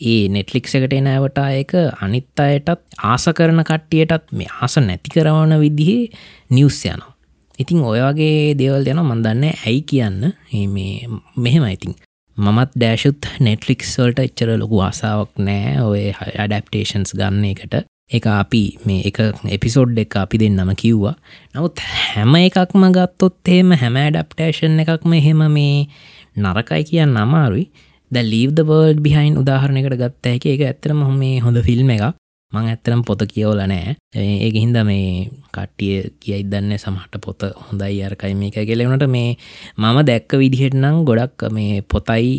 ඒ නෙට්ලික් එකට එන ඇවටා එක අනිත් අයටත් ආස කරන කට්ටියටත් මේ ආස නැති කරවන විදිහේ නිවස් යනවා. ඉතිං ඔයගේ දේවල් යන මන්දන්න ඇයි කියන්න. මේ මෙහෙම ඉතින්. මමත් ඩෑශුත් නෙට්ලික්ස් වල්ට එච්චර ලොකු ආසාාවක් නෑ ඔය අඩප්ටේෂන්ස් ගන්න එකට. එක අපි මේ එක එපිසෝඩ් එක අපි දෙන්නම කිව්වා. නමුත් හැම එකක්ම ගත්තොත් එහෙම හැම ඩප්ටේෂන් එකක්ම එහෙම මේ නරකයි කියන්න අමාරුයි. ද ලීව් බර්ඩ් බිහයින් උදාහරණයකට ගත්ත හැක. එක ඇත්තරම හොම මේ හොඳ ෆිල්ම් එක මං ඇත්තරම් පොත කියවල නෑ ඒ හින්ද මේ කට්ටිය කියයි දන්න සමහට පොත හොඳයි අරකයි මේක කෙලෙවනට මේ මම දැක්ක විදිහෙට නම් ගොඩක් මේ පොතයි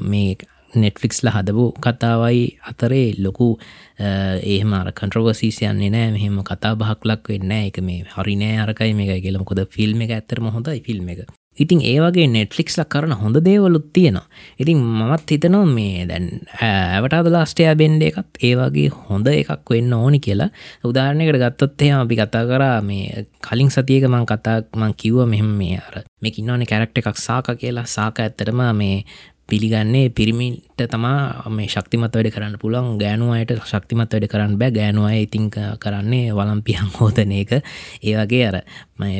මේ නෙට්ෆික්ස්ල හදපු කතාවයි අතරේ ලොකු ඒහම කන්ට්‍රවර්සිස් යන්නේ නෑ. මෙහෙම කතා බහක් ලක් වෙන්න එක මේ හරිනෑ අරකයි මේ කියලමකොද ෆිල්ම් එක ඇතරම හොඳයි ෆිල්ම් එක. ඉතින් ඒවගේ නෙට්ලික්ස්ල කරන හොඳ දේවලුත් තියෙනවා. ඉතින් මමත් හිතනවා මේ දැන් ඇවටාද ලාස්ටයා බෙන්ඩ එකත් ඒවගේ හොඳ එකක් වෙන්න ඕනි කියලා. උදාරණයකට ගත්තොත් එහම අපි කතා කරා මේ කලින් සතියක මං කතාක් මං කිව්ව මෙහෙම මේ අර මේ ඉන්නවන කැරක්ට එකක් සාක කියලා. සාක ඇත්තරම මේ පිළිගන්නේ පිරිමිට තමා මේ ශක්තිමත් වැඩ කරන්න පුළන් ගෑනුවයට ශක්තිමත් වැඩ කරන්න බෑ. ගෑනුවය ඉතිං කරන්නේ වලම්පියන් හෝදන එක. ඒවගේ අර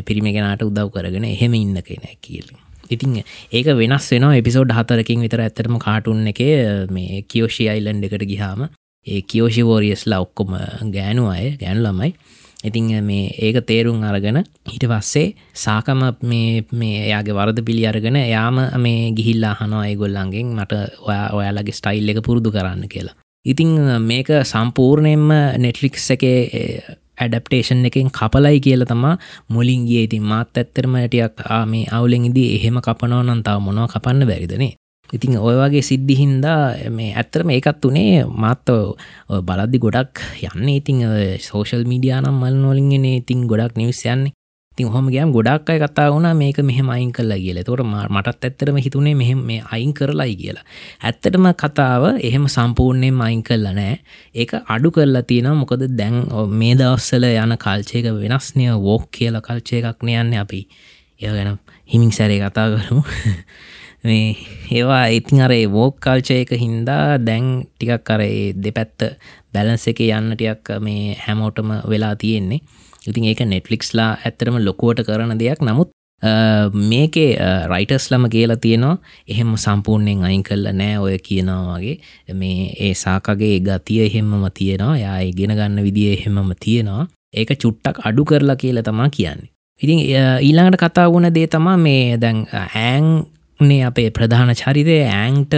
පිරිමිගෙනට උදව් කරගෙන එහෙම ඉන්න කෙන කියල. ඉතින් ඒක වෙනස් වෙන එපිසෝඩ් හතරකින් විතර ඇත්තටම කාටුන් එක මේ කියෝෂි අයිලන්් එකට ගිහාම ඒ කියෝෂි වෝරියස්ලා ඔක්කොම ගෑනු අය ගෑනු ළමයි ඉතිං මේ ඒක තේරුම් අරගෙන හිට පස්සේ සාකම මේ එයාගේ වරද පිළි අරගෙන යාම මේ ගිහිල්ලා හනවා ඒගොල්ලන්ගෙන් මට ඔයා ඔයාලගේ ස්ටයිල් එක පුරුදු කරන්න කියලා. ඉතිං මේක සම්පූර්ණයෙන්ම නෙට්ලික්ස් එක ඇඩප්ටේෂන් එකෙන් කපලයි කියල තමා මුලින් ගිය ඉතින් මාත් ඇත්තරම ටියක් මේ අවුලෙන්ඉදී එහෙම කපනෝ නන්තාව මොනව කපන්න බැරිදනේ ඉතින් ඔය වගේ සිද්ධි හින්දා මේ ඇත්තරම ඒකත් වනේ මාත්ත බලද්දි ගොඩක් යන්න. ඉතිං සෝෂල් මීඩියානම් මල් නොලින්ගෙන ඉතින් ගොඩක් නිවස් යන්නේ. තින් හොම ගෑම් ගොඩක් අය කතා වුණා මේක මෙහෙම අයින් කල්ලා කියලා. තොට මටත් ඇත්තරම හිතුනේ මෙහෙම මේ අයින් කරලායි කියලා. ඇත්තටම කතාව එහෙම සම්පූර්ණයෙන් අයින් කල්ල නෑ. ඒක අඩු කරලා තියෙන මොකද දැන් මේ දවස්සල යන කල්චයක වෙනස්නය වෝක් කියලා කල්චය එකක් නයන්න අපි. ඒ ගැන හිමින් සැරේ කතා කරමු. මේ ඒවා ඉතින් අර වෝක් කල්චයක හින්දා දැන් ටිකක් අර දෙපැත්ත බැලන්ස එක යන්නටයක් මේ හැමෝටම වෙලා තියෙන්නේ. ඉතින් ඒක නෙට්ලික්ස්ලා ඇත්තරම ලොකුවට කරන දෙයක්. නමුත් මේකේ රයිටස්ලම කියලා තියෙනවා. එහෙම සම්පූර්ණයෙන් අයින් කල්ල නෑ ඔය කියනවා වගේ. මේ ඒ සාකගේ ගතිය එහෙම්මම තියෙනවා. යා ගෙන ගන්න විදිිය එහෙමම තියෙනවා. ඒක චුට්ටක් අඩු කරලා කියලා තමා කියන්නේ. ඉතින් ඊළඟට කතා වුණ දේ තමා මේ දැන් ඇංනේ අපේ ප්‍රධාන චරිතය ඇංට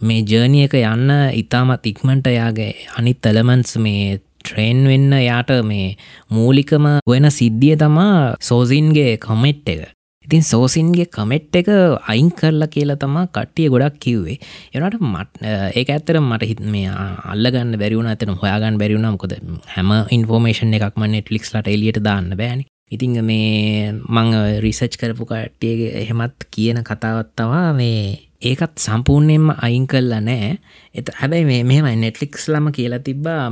මේ ජර්නියක යන්න ඉතාමත් ඉක්මට යාගේ අනිත් තලමන්ස් මේ ට්‍රේන් වෙන්න යාට මේ මූලිකම වෙන සිද්ධිය තමා සෝසින්ගේ කමෙට් එක. ඉතින් සෝසින්ගේ කමෙට් එක අයින් කරලා කියලා තමා කට්ටිය ගොඩක් කිව්වේ. එනට මට ඒ ඇත්තර මට හිත් මේ අල්ලගන්න බැරිවුණ ඇතන හොයාගන්න බැරිවුණ මොකද හැම ඉන්ෆෝර්මේෂන් එකක්ම නෙට්ලික්ස්ලට එලියට දාන්න බෑනි. ඉතිං මේ මං රිසච් කරපු කට්ටියගේ එහෙමත් කියන කතාවත්තවා මේ ඒකත් සම්පූර්ණයෙන්ම අයින් කල්ලා නෑ. එත හැබැයි මේ මෙහෙම නෙට්ලික්ස් ලම කියලා තිබ්බා.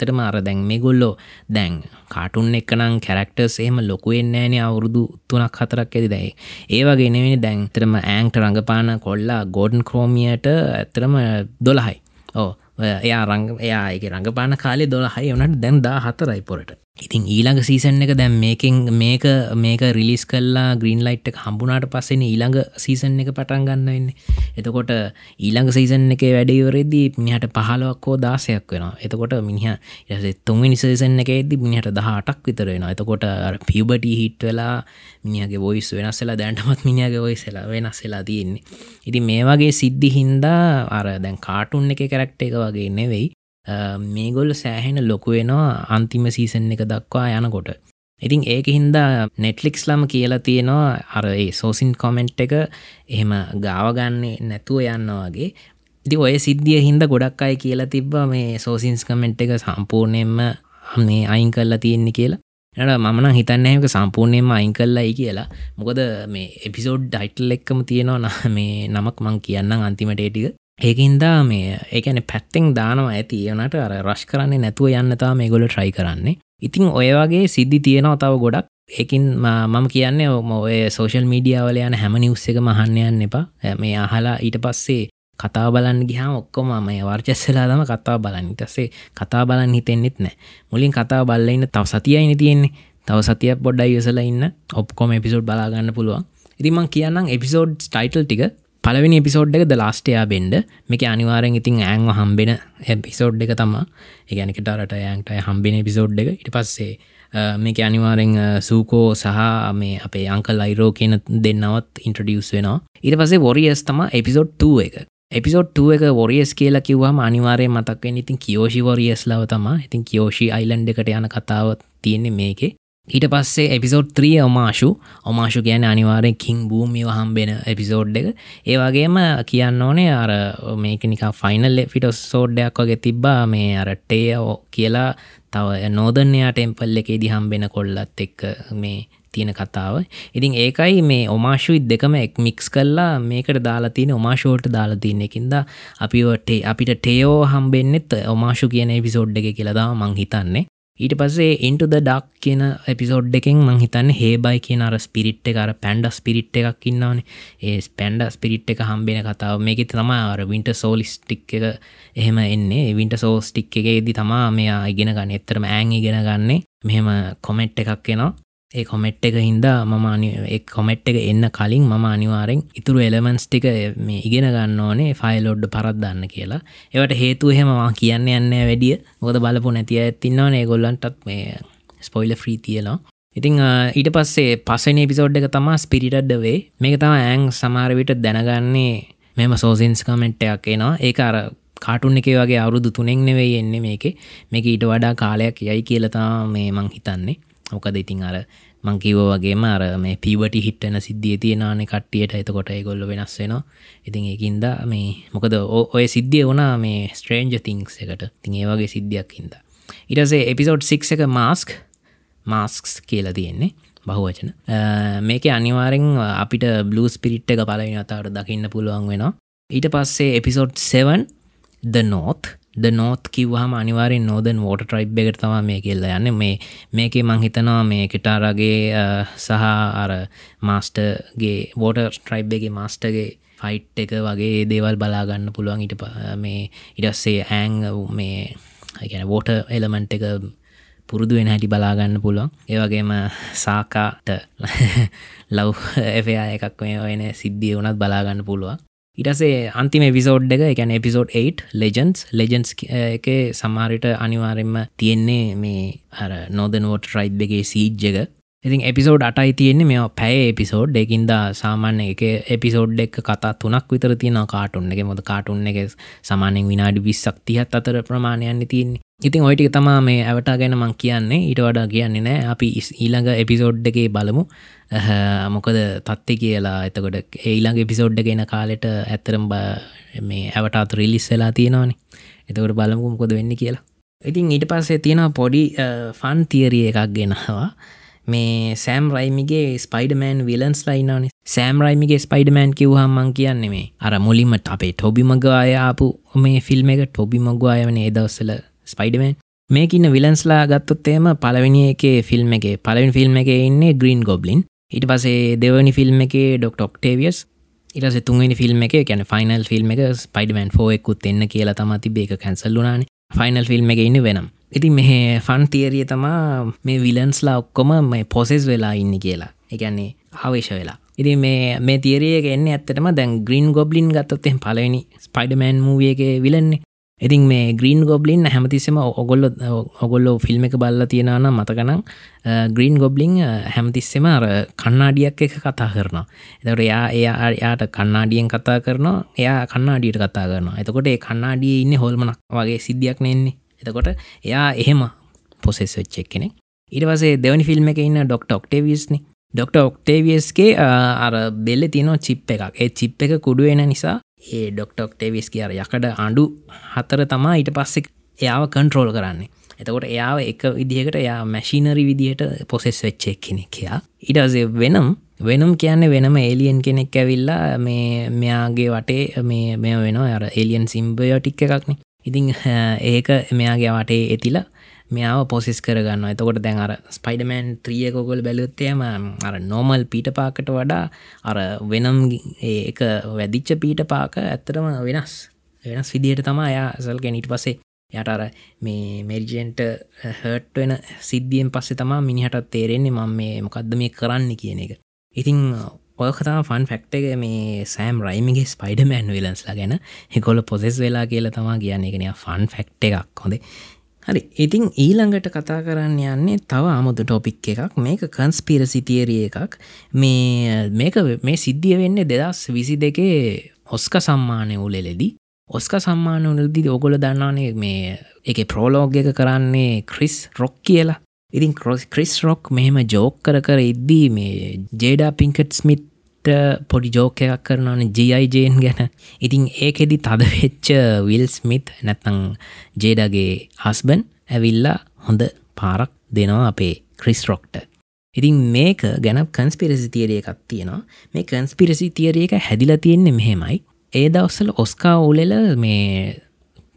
ඇත්තටම අර දැන් මේ ගොල්ලෝ දැන් කාටුන් එක්කනම් කැරක්ටර්ස් එහෙම ලොකුවෙන් නෑනේ අවුරුදු තුනක් හතරක් ඇති දැයි. ඒ වගේ නෙවෙයි දැන් ඇත්තටම ඈන්ක්ට රඟපාන කොල්ලා ගෝඩන් ක්‍රෝමියට ඇත්තටම දොළහයි. ඕ එයා රංග එයා එක රඟපාන කාලේ දොළහයි. වනට දැන් දා හතරයි පොරට. ඉතින් ඊළඟ සීසන් එක දැම් මේකින් මේක මේක රිලිස් කල්ලා ග්‍රීන් ලයිට් එක හම්බුනාට පස්සෙන ඊළඟ සීසන් එක පටන් ගන්න වෙන්නේ. එතකොට ඊළඟ සීසන් එක වැඩිවරෙදී මිනිහට පහලවක්කෝ දාසයක් වෙන එතකොට මිනිහ තුන්වි නිසේසන් එක එද මිනිහට දහටක් විතර වෙන එතකොට පියබට හිට් වෙලා මිනිගේ වොයිස් වෙනස්සලා දැන්ටමත් මිනිගේ ඔයිසලා වෙනස්සලා තියෙන්නේ. ඉති මේ වගේ සිද්ධි හින්දා අර දැන් කාටුන් එක කරක්ට එක වගේ නෙවෙයි. මේගොල්ල සෑහෙන ලොකුවෙනවා අන්තිම සීසන් එක දක්වා යනකොට. ඉතින් ඒක හින්දා නෙට්ලික්ස් ලම කියලා තියෙනවා අර ඒ සෝසින් කොමෙන්ට් එක එහෙම ගාවගන්නේ නැතුව යන්නවාගේ දි ඔය සිද්ධිය හින්ද ගොඩක් අයි කියලා තිබ්බ මේ සෝසින්ස් කමෙන්ට් එක සම්පූර්ණයෙන්ම මේ අයින් කල්ලා තියෙන්නේ කියලා. ට මන හිතන්නක සම්පූර්ණයෙන්ම අයින් කල්ලයි කියලා. මොකද මේ එපිසෝඩ් ඩයිටල් එක්කම තියෙනවා මේ නමක් මං කියන්න අන්තිමටේටික ඒකින්දා මේ ඒකන පැත්තෙන් දානවා ඇති. ඒනට අර රශ් කරන්නේ නැතුව යන්නතා මේ ගොල ට්‍රයි කරන්නේ. ඉතිං ඔය වගේ සිද්ධි තියෙනවා තව ගොඩක්. එකින් මම කියන්නේ ඔය සෝෂල් මීඩියාවල යන හැම නිවස් එක මහන්නයන්න එපා. මේ අහලා ඊට පස්සේ කතා බලන්න ගිහා ඔක්කොම මේ වර්චස්සලා තම කතා බලන්න. තස්සේ කතා බලන්න හිතෙන්න්නෙත් නෑ. මුලින් කතා බල්ලඉන්න තව සතියයින තියෙන්නේ. තව සතියක් පොඩ්ඩයි යසලා ඉන්න. ඔප්කොම එපිසෝඩ් බලාගන්න පුළුවන්. ඉතිමං කියන්නම් එපිසෝඩ් ටයිටල් ටික. පලවෙනි එපිසෝඩ් එක ද ලාස්ටයා බෙන්ඩ මේක අනිවාරෙන් ඉතින් ඇංව හම්බෙන එපිසෝඩ් එක තම ඒගැනිකටරට ඇන්ට හම්බෙන එපිසෝඩ් එක. ඉට පස්සේ මේක අනිවාරෙන් සූකෝ සහ මේ අපේ අංකල් අයිරෝ කියන දෙන්නවත් ඉන්ට්‍රඩියස් වෙනවා. ඉට පසේ වොරියස් තම එපිසෝඩ් 2 එක. එපිසෝඩ් 2 එක වොරියස් කියලා කිව්වාම අනිවාරය මතක්වෙන් ඉතින් කියෝෂි වොරියස් ලව තම ඉතින් කියෝෂි අයිලන්ඩ එකට යන කතාව තියෙන්නේ මේකේ. ඊට පස්සේ එපිසෝඩ් 3 ඔමාශු ඔමාශු කියන අනිවාරෙන් කින් බූමිය හම්බෙන එපිසෝඩ් එක. ඒ වගේම කියන්න ඕනේ අර මේක නික ෆයිනල් ෆිටස් සෝඩ්ඩයක් වගේ තිබ්බා. මේ අර ටේෝ කියලා තව නෝදන්යා ටෙම්පල් එකේ දිහම්බෙන කොල්ලත් එක්ක මේ තියෙන කතාව. ඉතින් ඒකයි මේ ඔමාශුයි දෙකම එක් මික්ස් කල්ලා මේකට දාලා තියන ඔමාශෝට දාලා තියන්න එකින්ද? අපිට අපිට ටේෝ හම්බෙන්න්නෙත් ඔමාශු කියන එපිසෝඩ් එක කියලදා මං හිතන්නේ. ඊට පස්සේ ඉන්ට ද ඩක් කියන එපිසෝඩ් එකෙන් මං හිතන්න හේබයි කියන අර ස්පිරිට් එක අර පැන්ඩ ස්පිරිට් එකක් ඉන්නවනේ. ඒ ස්පැන්ඩ ස්පිරිට් එක හම්බෙන කතාව. මේක තම අර වින්ට සෝලිස්ටික් එක එහෙම එන්නේ. වින්ට සෝස්ටික් එකේදී තමා මෙයා ඉගෙන ගන්න. එතරම ඇන් ඉගෙන ගන්නේ. මෙහෙම කොමෙට් එකක් එනවා. ඒ කොමෙට් එක හින්දා මම එක් කොමෙට් එක එන්න කලින් මම අනිවාරෙන් ඉතුරු එලමන්ස් ටික මේ ඉගෙන ගන්න ඕනේ ෆයිලෝඩ් පරත්දන්න කියලා. ඒවට හේතු එහෙමවා කියන්න යන්න වැඩිය. මොද බලපු නැතිය ඇතින්නවනේ ගොල්ලන්ටත් මේ ස්පොයිල ෆ්‍රී තියලා. ඉතිං ඊට පස්සේ පසන පිසෝඩ් එක තමා ස්පිරිටඩ්ඩ වේ මේක තම ඇං සමාරවිට දැනගන්නේ මෙම සෝසින්ස් කමෙන්ට්ටයක් එනවා. ඒ අර කාටුන් එක වගේ අවුරුදු තුනෙක් නෙවෙයි එන්නේ මේක. මේක ඊට වඩා කාලයක් යයි කියලතා මේ මං හිතන්නේ. මොකද ඉතින් අර මංකිව වගේම අර මේ පිවට හිටන සිද්ධිය තියෙනවාන කට්ටියට එතකොට ගොල්ල වෙනස් වෙනවා. ඉතින් ඒකින්ද මේ මොකද ඔය සිද්ධිය වනා මේ ස්ට්‍රේන්ජ තිංස් එකට. තින් ඒ වගේ සිද්ධියක් ඉද ඉටසේ එපිසෝඩ් 6 එක මාස්ක් මාස්ක්ස් කියලා තියෙන්නේ බහුවචන. මේක අනිවාරෙන් අපිට බ්ලස් පිරිට් එක පලවෙන අතාවට දකින්න පුළුවන් වෙනවා. ඊට පස්සේ එපිසෝඩ් 7 ද නෝත් ද නෝත් කිව්හම අනිවාරෙන් නෝදන් වෝට ට්‍රයිබ් එකට තම මේ කියල්ල යන්න. මේ මේකේ මං හිතනවා මේ කෙටාරගේ සහ අර මාස්ටර්ගේ වෝට ට්‍රයිබ් එක මාස්ටගේ ෆයිට් එක වගේ දේවල් බලාගන්න පුළුවන් ඉට මේ ඉඩස්සේ ඇං මේ ගැන වෝට එලමන්ට් එක පුරුදු වෙන හැටි බලාගන්න පුළුවන්. ඒවගේම සාකාට ලව් එෆයා එකක් මේ ඔයන සිද්ධිය වනත් බලාගන්න පුළුවන්. ඉටසේ අන්තිම එපිසෝඩ් එක එකැන එපිසෝඩ් 8 ලෙජන්ස් ලෙජන්ස් එක සමාරිට අනිවාරෙන්ම තියෙන්නේ මේ අර නොදනුවට රයි් එකගේ සීජ් එක. ඉතින් එපිසෝඩ් අටයි තියෙන්නේ මෙ පැය එපිසෝඩ් එකින්ද සාමාන්‍ය එක එපිසෝඩ් එක කතා තුනක් විතර තියෙන කාටුන්න එක. මොද කාටුන්න එක සමානෙන් විනාඩි විස්සක් තිහත් අතර ප්‍රමාණයන්න තියන්නේ. ඉතින් ඔයිටික තමා මේ ඇවටා ගැන මං කියන්නේ. ඊට වඩා කියන්නේ නෑ. අපි ඊළඟ එපිසෝඩ් එකේ බලමු. මොකද තත්ති කියලා. එතකොට ඒයිළඟ එපිසෝඩ්ඩ ගෙන කාලෙට ඇත්තරම් මේ ඇවටත් රිලිස් වෙලා තියෙනවානේ. එතකට බලමු මොකොද වෙන්න කියලා. ඉතින් ඊට පස්සේ තියෙන පොඩි ෆන් තියරිය එකක් ගෙනවා. මේ සෑම් රයිමිගේ ස්පයිඩමෑන් විලන්ස් ලයිනන සෑම් රයිමිගේ ස්පයිඩමෑන් කිව්හම්මං කියන්නේ මේ අර මුලින්මට අපේ ටොබි මගායාපු මේ ෆිල්ම් එක ටොබි මගවායවන ඒදවස්සල ස්පයිඩමන් මේකන්න විලන්ස්ලා ගත්තොත් එම පලවෙනි එක ෆිල්ම් එක පලවින් ෆිල්ම් එක ඉන්නේ ග්‍රීන් ගොබ්ලින් ඉට පසේ දෙවනි ෆිල්ම් එක ඩොක් ොක්ටේවියස් ඉරස තුන්වෙනි ෆිල්ම් එක කැන ෆයිනල් ෆිල්ම් එක ස්පයිඩමන් ෆෝ එකුත් එන්න කියලා තමති බේක කැන්සල්ලුනාන ෆයිනල් ෆිල්ම් එක ඉන්න වෙනම් ඉති මෙහ ෆන් තිේරිය තමා මේ විලන්ස්ලා ඔක්කොම මේ පොසෙස් වෙලා ඉන්න කියලා. එකන්නේ ආවේශ වෙලා. ඉති මේ මේ තිේරිය එන්න ඇත්තටම දැන් ග්‍රීන් ගොබ්ලින් ගත්තොත්තෙන් පලවෙනි ස්පයිඩමෑන් මූවිය එක විලන්නේ ඉතින් මේ ග්‍රීන් ගොබ්ලින් හැමතිස්සම ඔගොල්ල ඔගොල්ලෝ ෆිල්ම් එක බල්ල තියෙනවන මතකනම් ග්‍රීන් ගොබ්ලිං හැමතිස්සෙම අර කන්නාඩියක් එක කතා කරනවා. එතකට එයා එයා යාට කන්නාඩියෙන් කතා කරනවා එයා කන්නාඩියට කතා කරනවා. එතකොට ඒ කන්නාඩිය ඉන්න හොල්මනක් වගේ සිද්ධියක් නෙන්නේ එතකොට එයා එහෙම පොසෙස් වෙච්චෙක් කෙනෙ ඉරිවසේ දෙවනි ෆිල්ම් එක ඉන්න ඩොක්ට ඔක්ටේවියස්නි ඩොක්ට ඔක්ටේවියස්ගේ අර බෙල්ල තිනෝ චිප් එකක්. ඒ චිප් එක කුඩුවෙන නිසා ඒ ඩොක්ටොක් ටේවිස් කිය අර යකඩ අඩු හතර තමා ඊට පස්සෙක් එයාව කන්ට්‍රෝල් කරන්නේ. එතකොට එයාව එක විදිහකට එයා මැශීනරි විදිහට පොසෙස් වෙච්චෙක් කෙනෙක් කියයා ඉටසේ වෙනම් වෙනම් කියන්න වෙනම ඒලියන් කෙනෙක් ඇවිල්ලා මේ මෙයාගේ වටේ මේ මෙ වෙනවා අර එලියන් සිම්බයෝටික් එකක්නේ. ඉතිං ඒක මෙයාගේ වටේ ඇතිලා මෙයාව පොසිස් කරගන්න එතකොට දැන් අර ස්පයිඩමෑන් ත්‍රියකොගොල් බැලුත්තයම අර නෝමල් පීට පාකට වඩා අර වෙනම් ඒක වැදිච්ච පීට පාක ඇත්තටම වෙනස්. වෙනස් විදියට තමා යා සල් ගැනීට පසේ යට අර මේ මෙරිජෙන්ට හට් වෙන සිද්ධියෙන් පස්සේ තමා මිනිහටත් තේරෙන්නේ මම මේ මොකක්ද මේ කරන්න කියන එක. ඉතිං ඔයකතා ෆන් ෆක්ට එක මේ සෑම් රයිමිගේ ස්පයිඩමෑන් වෙලන්ස්ලා ගැන හෙකොල පොසෙස් වෙලා කියලා තමා කියන්න. එකනය ෆන් ෆක්ට එකක් හොඳේ. හරි. ඉතිං ඊළඟට කතා කරන්න යන්නේ තව අමුතු ටොපික් එකක්. මේක කන්ස්පිරසි තිේරිය එකක්. මේ මේක මේ සිද්ධිය වෙන්නේ දෙදස් විසි දෙකේ ඔස්ක සම්මානය උලෙලෙදි ඔස්ක සම්මාන උනල්දි ඔගොල දන්නානේ මේ එක ප්‍රෝලෝග් එක කරන්නේ ක්‍රිස් රොක් කියලා. ඉතින් ක්‍රිස් රොක් මෙහෙම ජෝක් කර කර ඉද්දී මේ ජේඩා පිංකට් ස්මිත් පොඩි ජෝක එකක් කරනවන ජයිජයෙන් ගැන. ඉතින් ඒකෙදි තදවෙච්ච විල් ස්මිත් නැත්තං ජේඩගේ හස්බන් ඇවිල්ලා හොඳ පාරක් දෙනවා අපේ ක්‍රිස් රොක්ට ඉතින් මේක ගැන කන්ස්පිරසි තියරිය එකක් තියෙනවා. මේ කන්ස්පිරසි තියරිය එක හැදිලා තියෙන්නේ මෙහෙමයි. ඒ දවස්සල ඔස්කා උලෙල මේ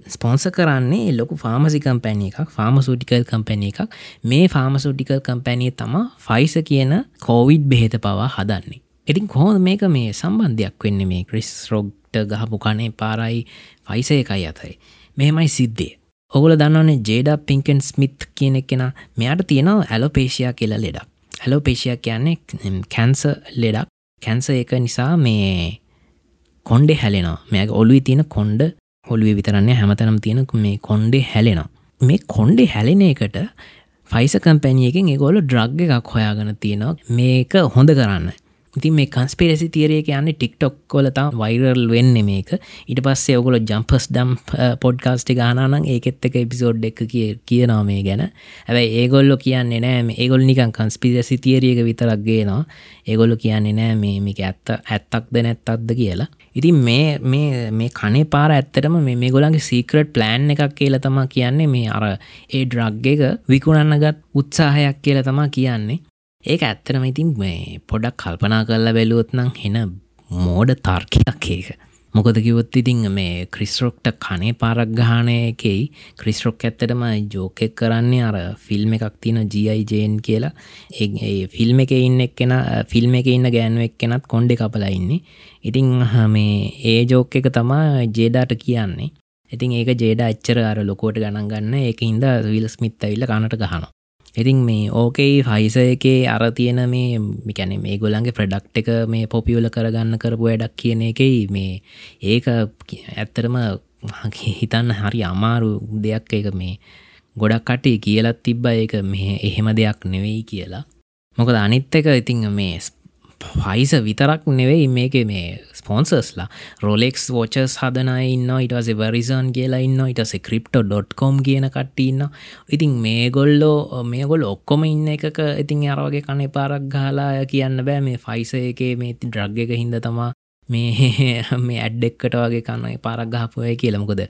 ස්පොන්ස කරන්නේ ලොකු ෆාමසි කම්පැනිය එකක් ෆාමසුටිකල් කම්පැනිය එකක්. මේ ෆාමසුටිකල් කම්පැනිය තම ෆයිස කියන කෝවිඩ් බෙහෙත පවා හදන්නේ. ඉතින් කොහොද මේක මේ සම්බන්ධයක් වෙන්න? මේ ක්‍රිස් රොග්ට ගහපු කනේ පාරයි ෆයිසය එකයි අතයි. මෙහෙමයි සිද්ධේ ඔගුල දන්නවනේ ජේඩ පිංකන් ස්මිත් කියන කෙන මෙයාට තියෙනවා ඇලෝපේෂයා කියලා ලෙඩක්. ඇලෝපේෂයා කියන්නේ කැන්ස ලෙඩක්. කැන්ස එක නිසා මේ කොන්්ඩෙ හැලෙනවා. මෙය ඔලුයි තියෙන කොන්්ඩ ඔලුව විතරන්නේ හැමතනම් තියෙන මේ කොන්්ඩෙ හැලෙනවා. මේ කොන්්ඩෙ හැලෙන එකට ෆයිස කම්පැනියකින් ඒගොල ඩ්‍රග් එකක් හොයාගන තියෙනවා. මේක හොඳ කරන්න. ඉතින් මේ කන්ස්පිරසි තියරයක යන්න ටික්ටොක් කොලතා වෛරල් වෙන්න මේක. ඉට පස්සේ ඔගොල ජම්පස් ඩම් පොඩ්කාස්ටි ගානන් ඒකෙත් එක එපිසෝඩ් එක කිය කියනවා මේ ගැන. ඇැයි ඒගොල්ලො කියන්නේ නෑ ඒගොල් නිකන් කන්ස්පිරසි තියරියක විතරක් ගේනවා. ඒගොල්ලො කියන්නේ නෑ මේ මේක ඇත්ත ඇත්තක්ද නැත්තක්ද කියලා. ඉතින් මේ මේ මේ කනේ පාර ඇත්තටම මේ ගොලන්ගේ සීක්‍රට් ප්ලෑන් එකක් කියල තම කියන්නේ මේ අර ඒ ඩ්‍රග් එක විකුණන්නගත් උත්සාහයක් කියල තමා කියන්නේ. ඒක ඇත්තරම ඉතින් මේ පොඩක් කල්පනා කරලා බැලුවොත් නම් හෙන මෝඩ තර්කයක් ඒක. මොකද කිවොත් ඉතිං මේ ක්‍රිස්රොක්ට කනේ පාරක් ගානයකෙයි ක්‍රිස්රොක් ඇත්තටම ජෝකෙක් කරන්නේ අර ෆිල්ම් එකක් තින ජයිජයෙන් කියලා. ඒ ෆිල්ම් එක ඉන්න එක්කෙන ෆිල්ම් එක ඉන්න ගෑනුවක් කෙනත් කොන්්ඩෙ කපලා ඉන්නේ. ඉතිං මේ ඒ ජෝක එක තමා ජේඩාට කියන්නේ. ඉතින් ඒක ජේඩ අච්චර අර ලොකෝට ගණන් ගන්න. ඒක හින්ද විල් ස්මිත් ඇවිල්ල කනට ගහනවා. ඉතින් මේ ඕකෙයි ෆයිස එකේ අර තියෙන මේ මිකැන මේ ගොලන්ගේ ප්‍රඩක්් එක මේ පොපියෝල කරගන්න කරපු වැඩක් කියන එකයි මේ. ඒක ඇත්තරම හිතන්න හරි අමාරු දෙයක් එක මේ. ගොඩක් කටේ කියලත් තිබ්බ ඒක මේ එහෙම දෙයක් නෙවෙයි කියලා. මොකද අනිත් එක ඉතිං මේ ෆයිස විතරක් නෙවෙයි මේක මේ ස්පොන්සස්ලා රොලෙක්ස් වෝචස් හදනයි ඉන්න ඉටස වරිසන් කියලා ඉන්න ඉටස ක්‍රිප්ටෝ.කොම් කියන කට්ටඉන්න ඉතින් මේ ගොල්ලෝ මේ ගොල් ඔක්කොම ඉන්න එකක ඉතින් අරවගේ කනේ පාරක් ගාලා කියන්න බෑ. මේ ෆයිස එකේ මේ ඉතින් ද්‍රග් එක හිද තමා මේ මේ ඇඩ්ඩෙක්කට වගේ කන්න පාරක් ගහපුය කියලමකොද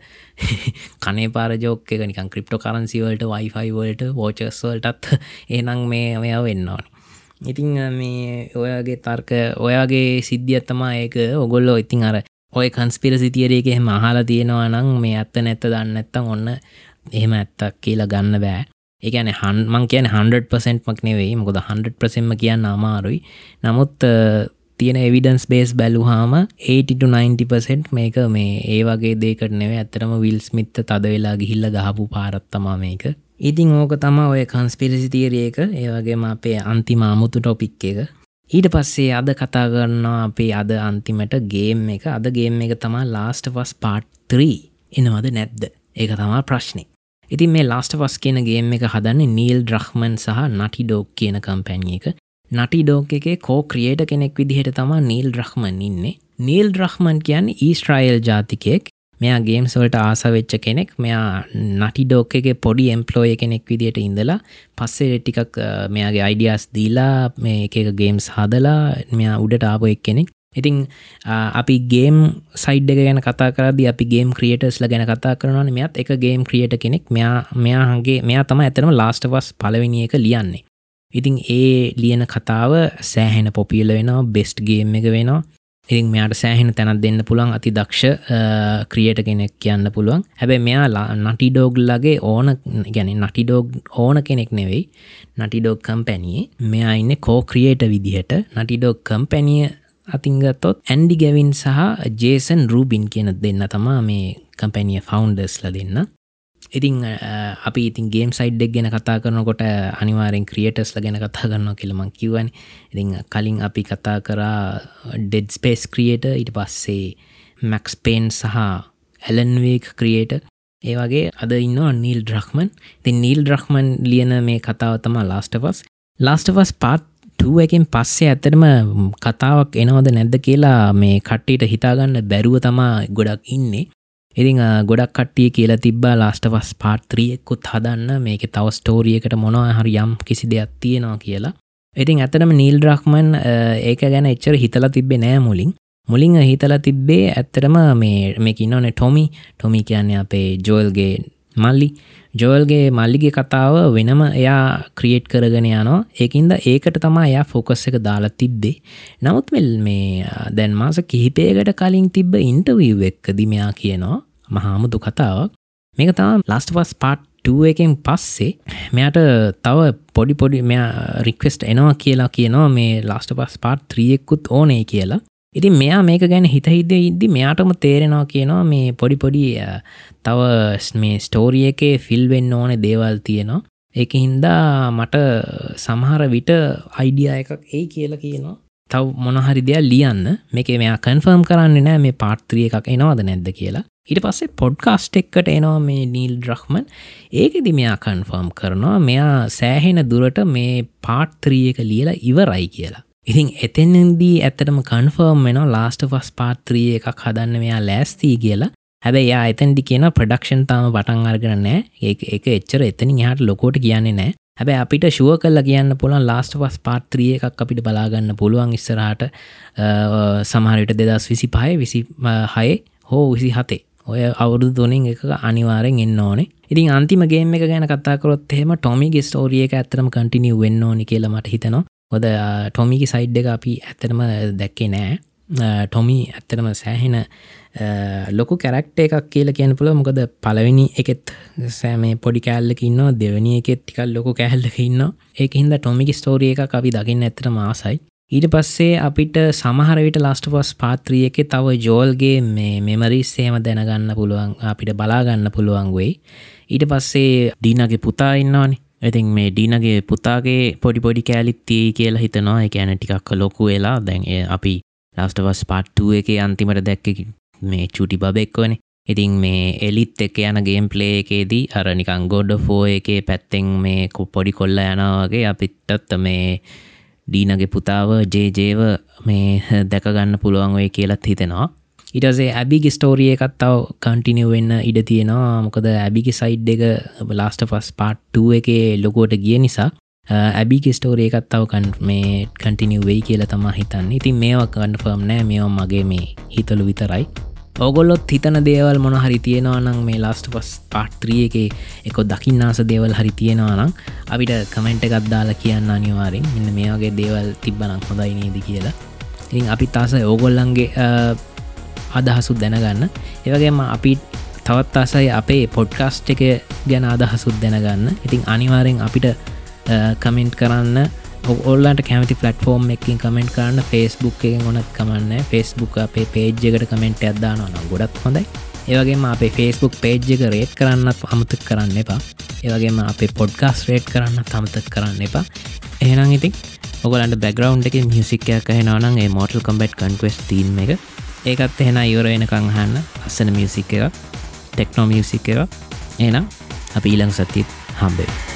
කනේ පාර ජෝක එක නිකන් ක්‍රිප්ටෝ කරන්සිවලට වයිෆයිවලට වෝචස්වලටත් ඒනං මේ මෙයා වෙන්නවාන ඉතිං මේ ඔයාගේ තර්ක ඔයාගේ සිද්ධියත්තමා ඒක. ඔගොල්ලෝ ඉතිං අර ඔය කන්ස්පිර සිතියරයක එහෙම අහලා තියෙනවා නං මේ ඇත්ත නැත්ත දන්න ඇත්තම් ඔන්න එහෙම ඇත්තක් කියලා ගන්න බෑ. ඒන හන්මං කියන 100%මක් නෙවෙයි. මොකද 100%ම කියන්න අමාරුයි. නමුත් තියෙන එවිඩන්ස් බේස් බැලුහාම 80-90% මේක මේ ඒ වගේ දේකට නෙවේ ඇතරම විල්ස් මිත්ත තද වෙලා ගිහිල්ල ගහපු පාරත්තමා මේක. ඉතිං ඕක තම ඔය කන්ස්පිරිසි තීරියක ඒවගේම අපේ අන්තිම අමුතු ටොපික් එක. ඊට පස්සේ අද කතා කරන්නවා අපේ අද අන්තිමට ගේම් එක. අද ගේම් එක තමා ලාස්ට වස් පාට් 3 එනවද නැද්ද? ඒක තමා ප්‍රශ්නය ඉතින් මේ ලාස්ට වස් කියන ගේම් එක හදන්නේ නීල් ඩ්‍රහ්මන් සහ නටි ඩෝක් කියන කම්පැනිය එක. නටි ඩෝක එක කෝ ක්‍රියේට කෙනෙක් විදිහට තමා නීල් ්‍රහ්මන් ඉන්නේ. නීල් ්‍රහ්මන් කියන්න ඊස්ට්‍රයිල් ජාතිකයෙක්. මෙයා ගේම්ස්වලට ආසවෙච්ච කෙනෙක්. මෙයා නටි ඩෝක එක පොඩි එම්පලෝය කෙනෙක් විදිට ඉඳලා පස්සේ ටිකක් මෙයාගේ අයිඩියස් දීලා මේ එක ගේම්ස් හදලා මෙයා උඩට ආපු එක් කෙනෙක් ඉතිං අපි ගේම් සයිඩ් එක ගැන කතා කරද අපි ගේම් ක්‍රියටස්ල ගැන කතා කරනවන. මෙත් එක ගේම් ක්‍රියට කෙනෙක්. මෙයා මෙයාහගේ මෙයා තම ඇතරම ලාස්ටවස් පලවෙනි එක ලියන්නේ. ඉතිං ඒ ලියන කතාව සෑහෙන පොපියල වෙනවා බෙස්ට් ගේම් එක වෙනවා. ඉතින් මෙයාට සෑහෙන තැනත් දෙන්න පුළන් අති දක්ෂ ක්‍රියට කෙනෙක් කියන්න පුළුවන්. හැබැ මෙයාලා නටිඩෝග්ලගේ ඕන ගැන නටිඩෝග් ඕන කෙනෙක් නෙවෙයි නටිඩෝග් කම්පැනියේ මෙයා ඉන්න කෝ ක්‍රියේට විදිහට නටිඩෝග් කම්පැනිය අතිංගත්තොත් ඇන්ඩි ගැවින් සහ ජේසන් රූබින් කියන දෙන්න තමා මේ කම්පැනිය ෆවන්ඩස්ල දෙන්න. ඉතිං අපි ඉතින් ගේම් සයිඩ්ඩක් ගැන කතා කරනකොට අනිවාරෙන් ක්‍රියටස්ල ගැන කතා කරන්න කියලමං කිව්වන. ඉතිං කලින් අපි කතා කරා ඩෙඩ් ස්පේස් ක්‍රියට ඉට පස්සේ මැක්ස් පේන් සහ ඇලන්වේක් ක්‍රියට ඒ වගේ අද ඉන්න නීල් ඩ්‍රක්මන් ති නීල් ඩ්‍රක්මන් ලියන මේ කතාව තමා ලාස්ටවස් ලාස්ටවස් පාත් එකෙන් පස්සේ ඇත්තටම කතාවක් එනවද නැද්ද කියලා මේ කට්ටියට හිතාගන්න බැරුව තමා ගොඩක් ඉන්නේ. ඉතිං ගොඩක් කට්ටිය කියලා තිබ්බා ලාස්ටවස් පාර්ත්‍රියෙකුත් හදන්න. මේක තව ස්ටෝරියකට මොනවා හරි යම් කිසි දෙයක් තියෙනවා කියලා. ඉතින් ඇතනම නීල් ්‍රහ්මන් ඒක ගැන එච්චර හිතලා තිබ්බේ නෑ මුලින්. මුලින් හිතලා තිබ්බේ ඇත්තරම මේ මේකින්නවන ටොමි ටොමි කියන්නේ අපේ ජෝල්ගේ මල්ලි. ජෝල්ගේ මල්ලිගේ කතාව වෙනම එයා ක්‍රියේට් කරගෙන යනවා. ඒකින්ද ඒකට තමා එයා ෆෝකස් එක දාලා තිබ්බේ. නමුත් මෙල් මේ දැන් මාස කිහිපයකට කලින් තිබ්බ ඉන්ටවීව් එක්කදි මෙයා කියනවා මහාමුතු කතාවක්. මේක තම ලස්ටවස් පාට් එකෙන් පස්සේ මෙයට තව පොඩි පොඩි මෙයා රික්වෙස්ට් එනවා කියලා කියනවා මේ ලාස්ට පස් පාට් ත්‍රියෙක්කුත් ඕනේ කියලා. ඉතින් මෙයා මේක ගැන හිතහිද ඉද්දි මෙයාටම තේරෙනවා කියනවා මේ පොඩි පොඩි තව මේ ස්ටෝරිය එකේ ෆිල්වෙන්න ඕන දේවල් තියෙනවා. ඒක හින්දා මට සමහර විට අයිඩිය එකක් ඒ කියලා කියනවා. තව මොනහරි දෙයක් ලියන්න. මේක මෙයා කන්ෆර්ම් කරන්න නෑ මේ පාර්ත්‍රිය එකක් එනවාද නැද්ද කියලා. ඉට පස්සේ පොඩ්කාස්ට් එක්කට එනවා මේ නීල් ඩ්‍රහ්මන් ඒකෙදි මෙයා කන්ෆර්ම් කරනවා මෙයා සෑහෙන දුරට මේ පාට්ත්‍රිය එක ලියලා ඉවරයි කියලා. ඉතින් එතෙන්දී ඇත්තටම කන්ෆර්ම් වෙන ලාස්ට ෆස් පාත්‍රිය එකක් හදන්න මෙයා ලෑස්තිී කියලා. හැබැයි යා එතැන්දි කියන ප්‍රඩක්ෂන් තාම පටන් අර්ගන නෑ ඒ එක එච්චර එතනින් යාට ලොකෝට කියන්නේ නෑ හැබැ අපිට ශුව කල්ල කියන්න පුළන් ලාස්ට පස් පාත්‍රිය එකක් අපිට බලාගන්න පුළුවන් ඉස්සරහට සමහරයට දෙදස් විසි පහය විසි හය හෝ විසි හතේ ඔය අවුරුදු තුනින් එක අනිවාරෙන් එන්න ඕනේ. ඉතින් අන්තිමගේම එක ගැන කතාකරොත් එහෙම ටොමිගේ ස්ටෝරිය එක ඇතරම කටිනිය වෙන්න ඕනි කියලා මට හිතනවා. හොද ටොමිගේ සයිඩ් එක අපි ඇත්තරම දැක්කේ නෑ. ටොමි ඇත්තරම සෑහෙන ලොකු කැරක්ට එකක් කියල කියන පුළ මොකද පලවෙනි එකෙත් සෑමේ පොඩි කෑල්ලක ඉන්න දෙවනි එකෙත් ටිකල් ලොක කෑල්ලක ඉන්න ඒක හින්ද ටොමිකි ස්ටෝරිය එක අපි දකින්න ඇතර මාසයි ඊට පස්සේ අපිට සමහරවිට ලස්ට පස් පාත්‍රිය එක තව ජෝල්ගේ මේ මෙමරිස් සේම දැනගන්න පුළුවන් අපිට බලාගන්න පුළුවන් වෙයි. ඊට පස්සේ ඩීනගේ පුතා ඉන්නවානේ. ඉතින් මේ ඩීනගේ පුතාගේ පොඩි පොඩි කෑලිත්තිී කියලා හිතනවා. එක ඇන ටිකක් ලොකු වෙලා දැන් අපි ලස්ටවස් පාට්ටුව එක අන්තිමට දැක්ක මේ චුටි බබෙක්වන ඉතින් මේ එලිත් එක යන ගේම් ප්ලේ එකේදී අර නිකං ගොඩ ෆෝ එකේ පැත්තෙන් මේ පොඩි කොල්ල යනවාගේ අපිත්තත්ත මේ ඩීනගේ පුතාව ජේජේව මේ දැකගන්න පුළුවන් ඔය කියලත් හිතෙනවා. ඉටසේ ඇබිගි ස්ටෝරිය එකත් තව කන්ටිනිය වෙන්න ඉඩ තියෙනවා. මොකද ඇබිගි සයිඩ් එක ලාස්ට පස් පාට්ටුව එක ලොකෝට ගිය නිසා ඇබිගි ස්ටෝරිය එකත් තව කන් මේ කටිනිය වෙයි කියලා තමා හිතන්න. ඉතින් මේවා කන්ෆර්ම් නෑ. මේවා මගේ මේ හිතලු විතරයි. ඔගොල්ලොත් හිතන දේවල් මොන හරි තියෙනවා නම් මේ ලාස්ට පස් පාට්ත්‍රිය එක එක දකින්නාස දේවල් හරි තියෙනවා නම් අපිට කමෙන්ට් එකත් දාලා කියන්න අනිවාරෙන් මෙන්න මේ වගේ දේවල් තිබ්බනක් හොඳයි නේද කියලා. ඉතින් අපි තාස ඕගොල්ලන්ගේ අදහසුත් දැනගන්න. ඒවගේම අපි තවත් අසයි අපේ පොඩ්කාස්ට් එක ගැන අදහසුත් දැනගන්න. ඉතින් අනිවාරෙන් අපිට කමෙන්ට් කරන්න. ඔල්ලට කැමති පලටෆෝර්ම් එකින් කමෙන්ට් කරන්න. ෆස්බුක් එක ගොනත් කමන්න ෆස්බුක් අපේ පේජ්ජකට කමෙන්ට් අදදානන ගොඩත් හොඳයි. ඒවගේම අපේ ෆස්බුක් පේජ් එක රේට් කරන්නත් අමතක් කරන්න එපා. ඒවගේම අපේ පොඩ්කාස් රේට් කරන්න තමතක් කරන්න එපා. එහෙනම් ඉතින් ඔගලන්ට බැග්‍රවන්් එක මියසික්කයක් හනවනම් ඒ මෝටල් කම්බට් කන්ක්වස් තීම එක ඒකත් එහෙන ඉවර එනකං හන්න අස්සන මියසික් එක ටෙක්නෝ මියසික් එක එනම් අපි ඊළං සතිත් හම්බේ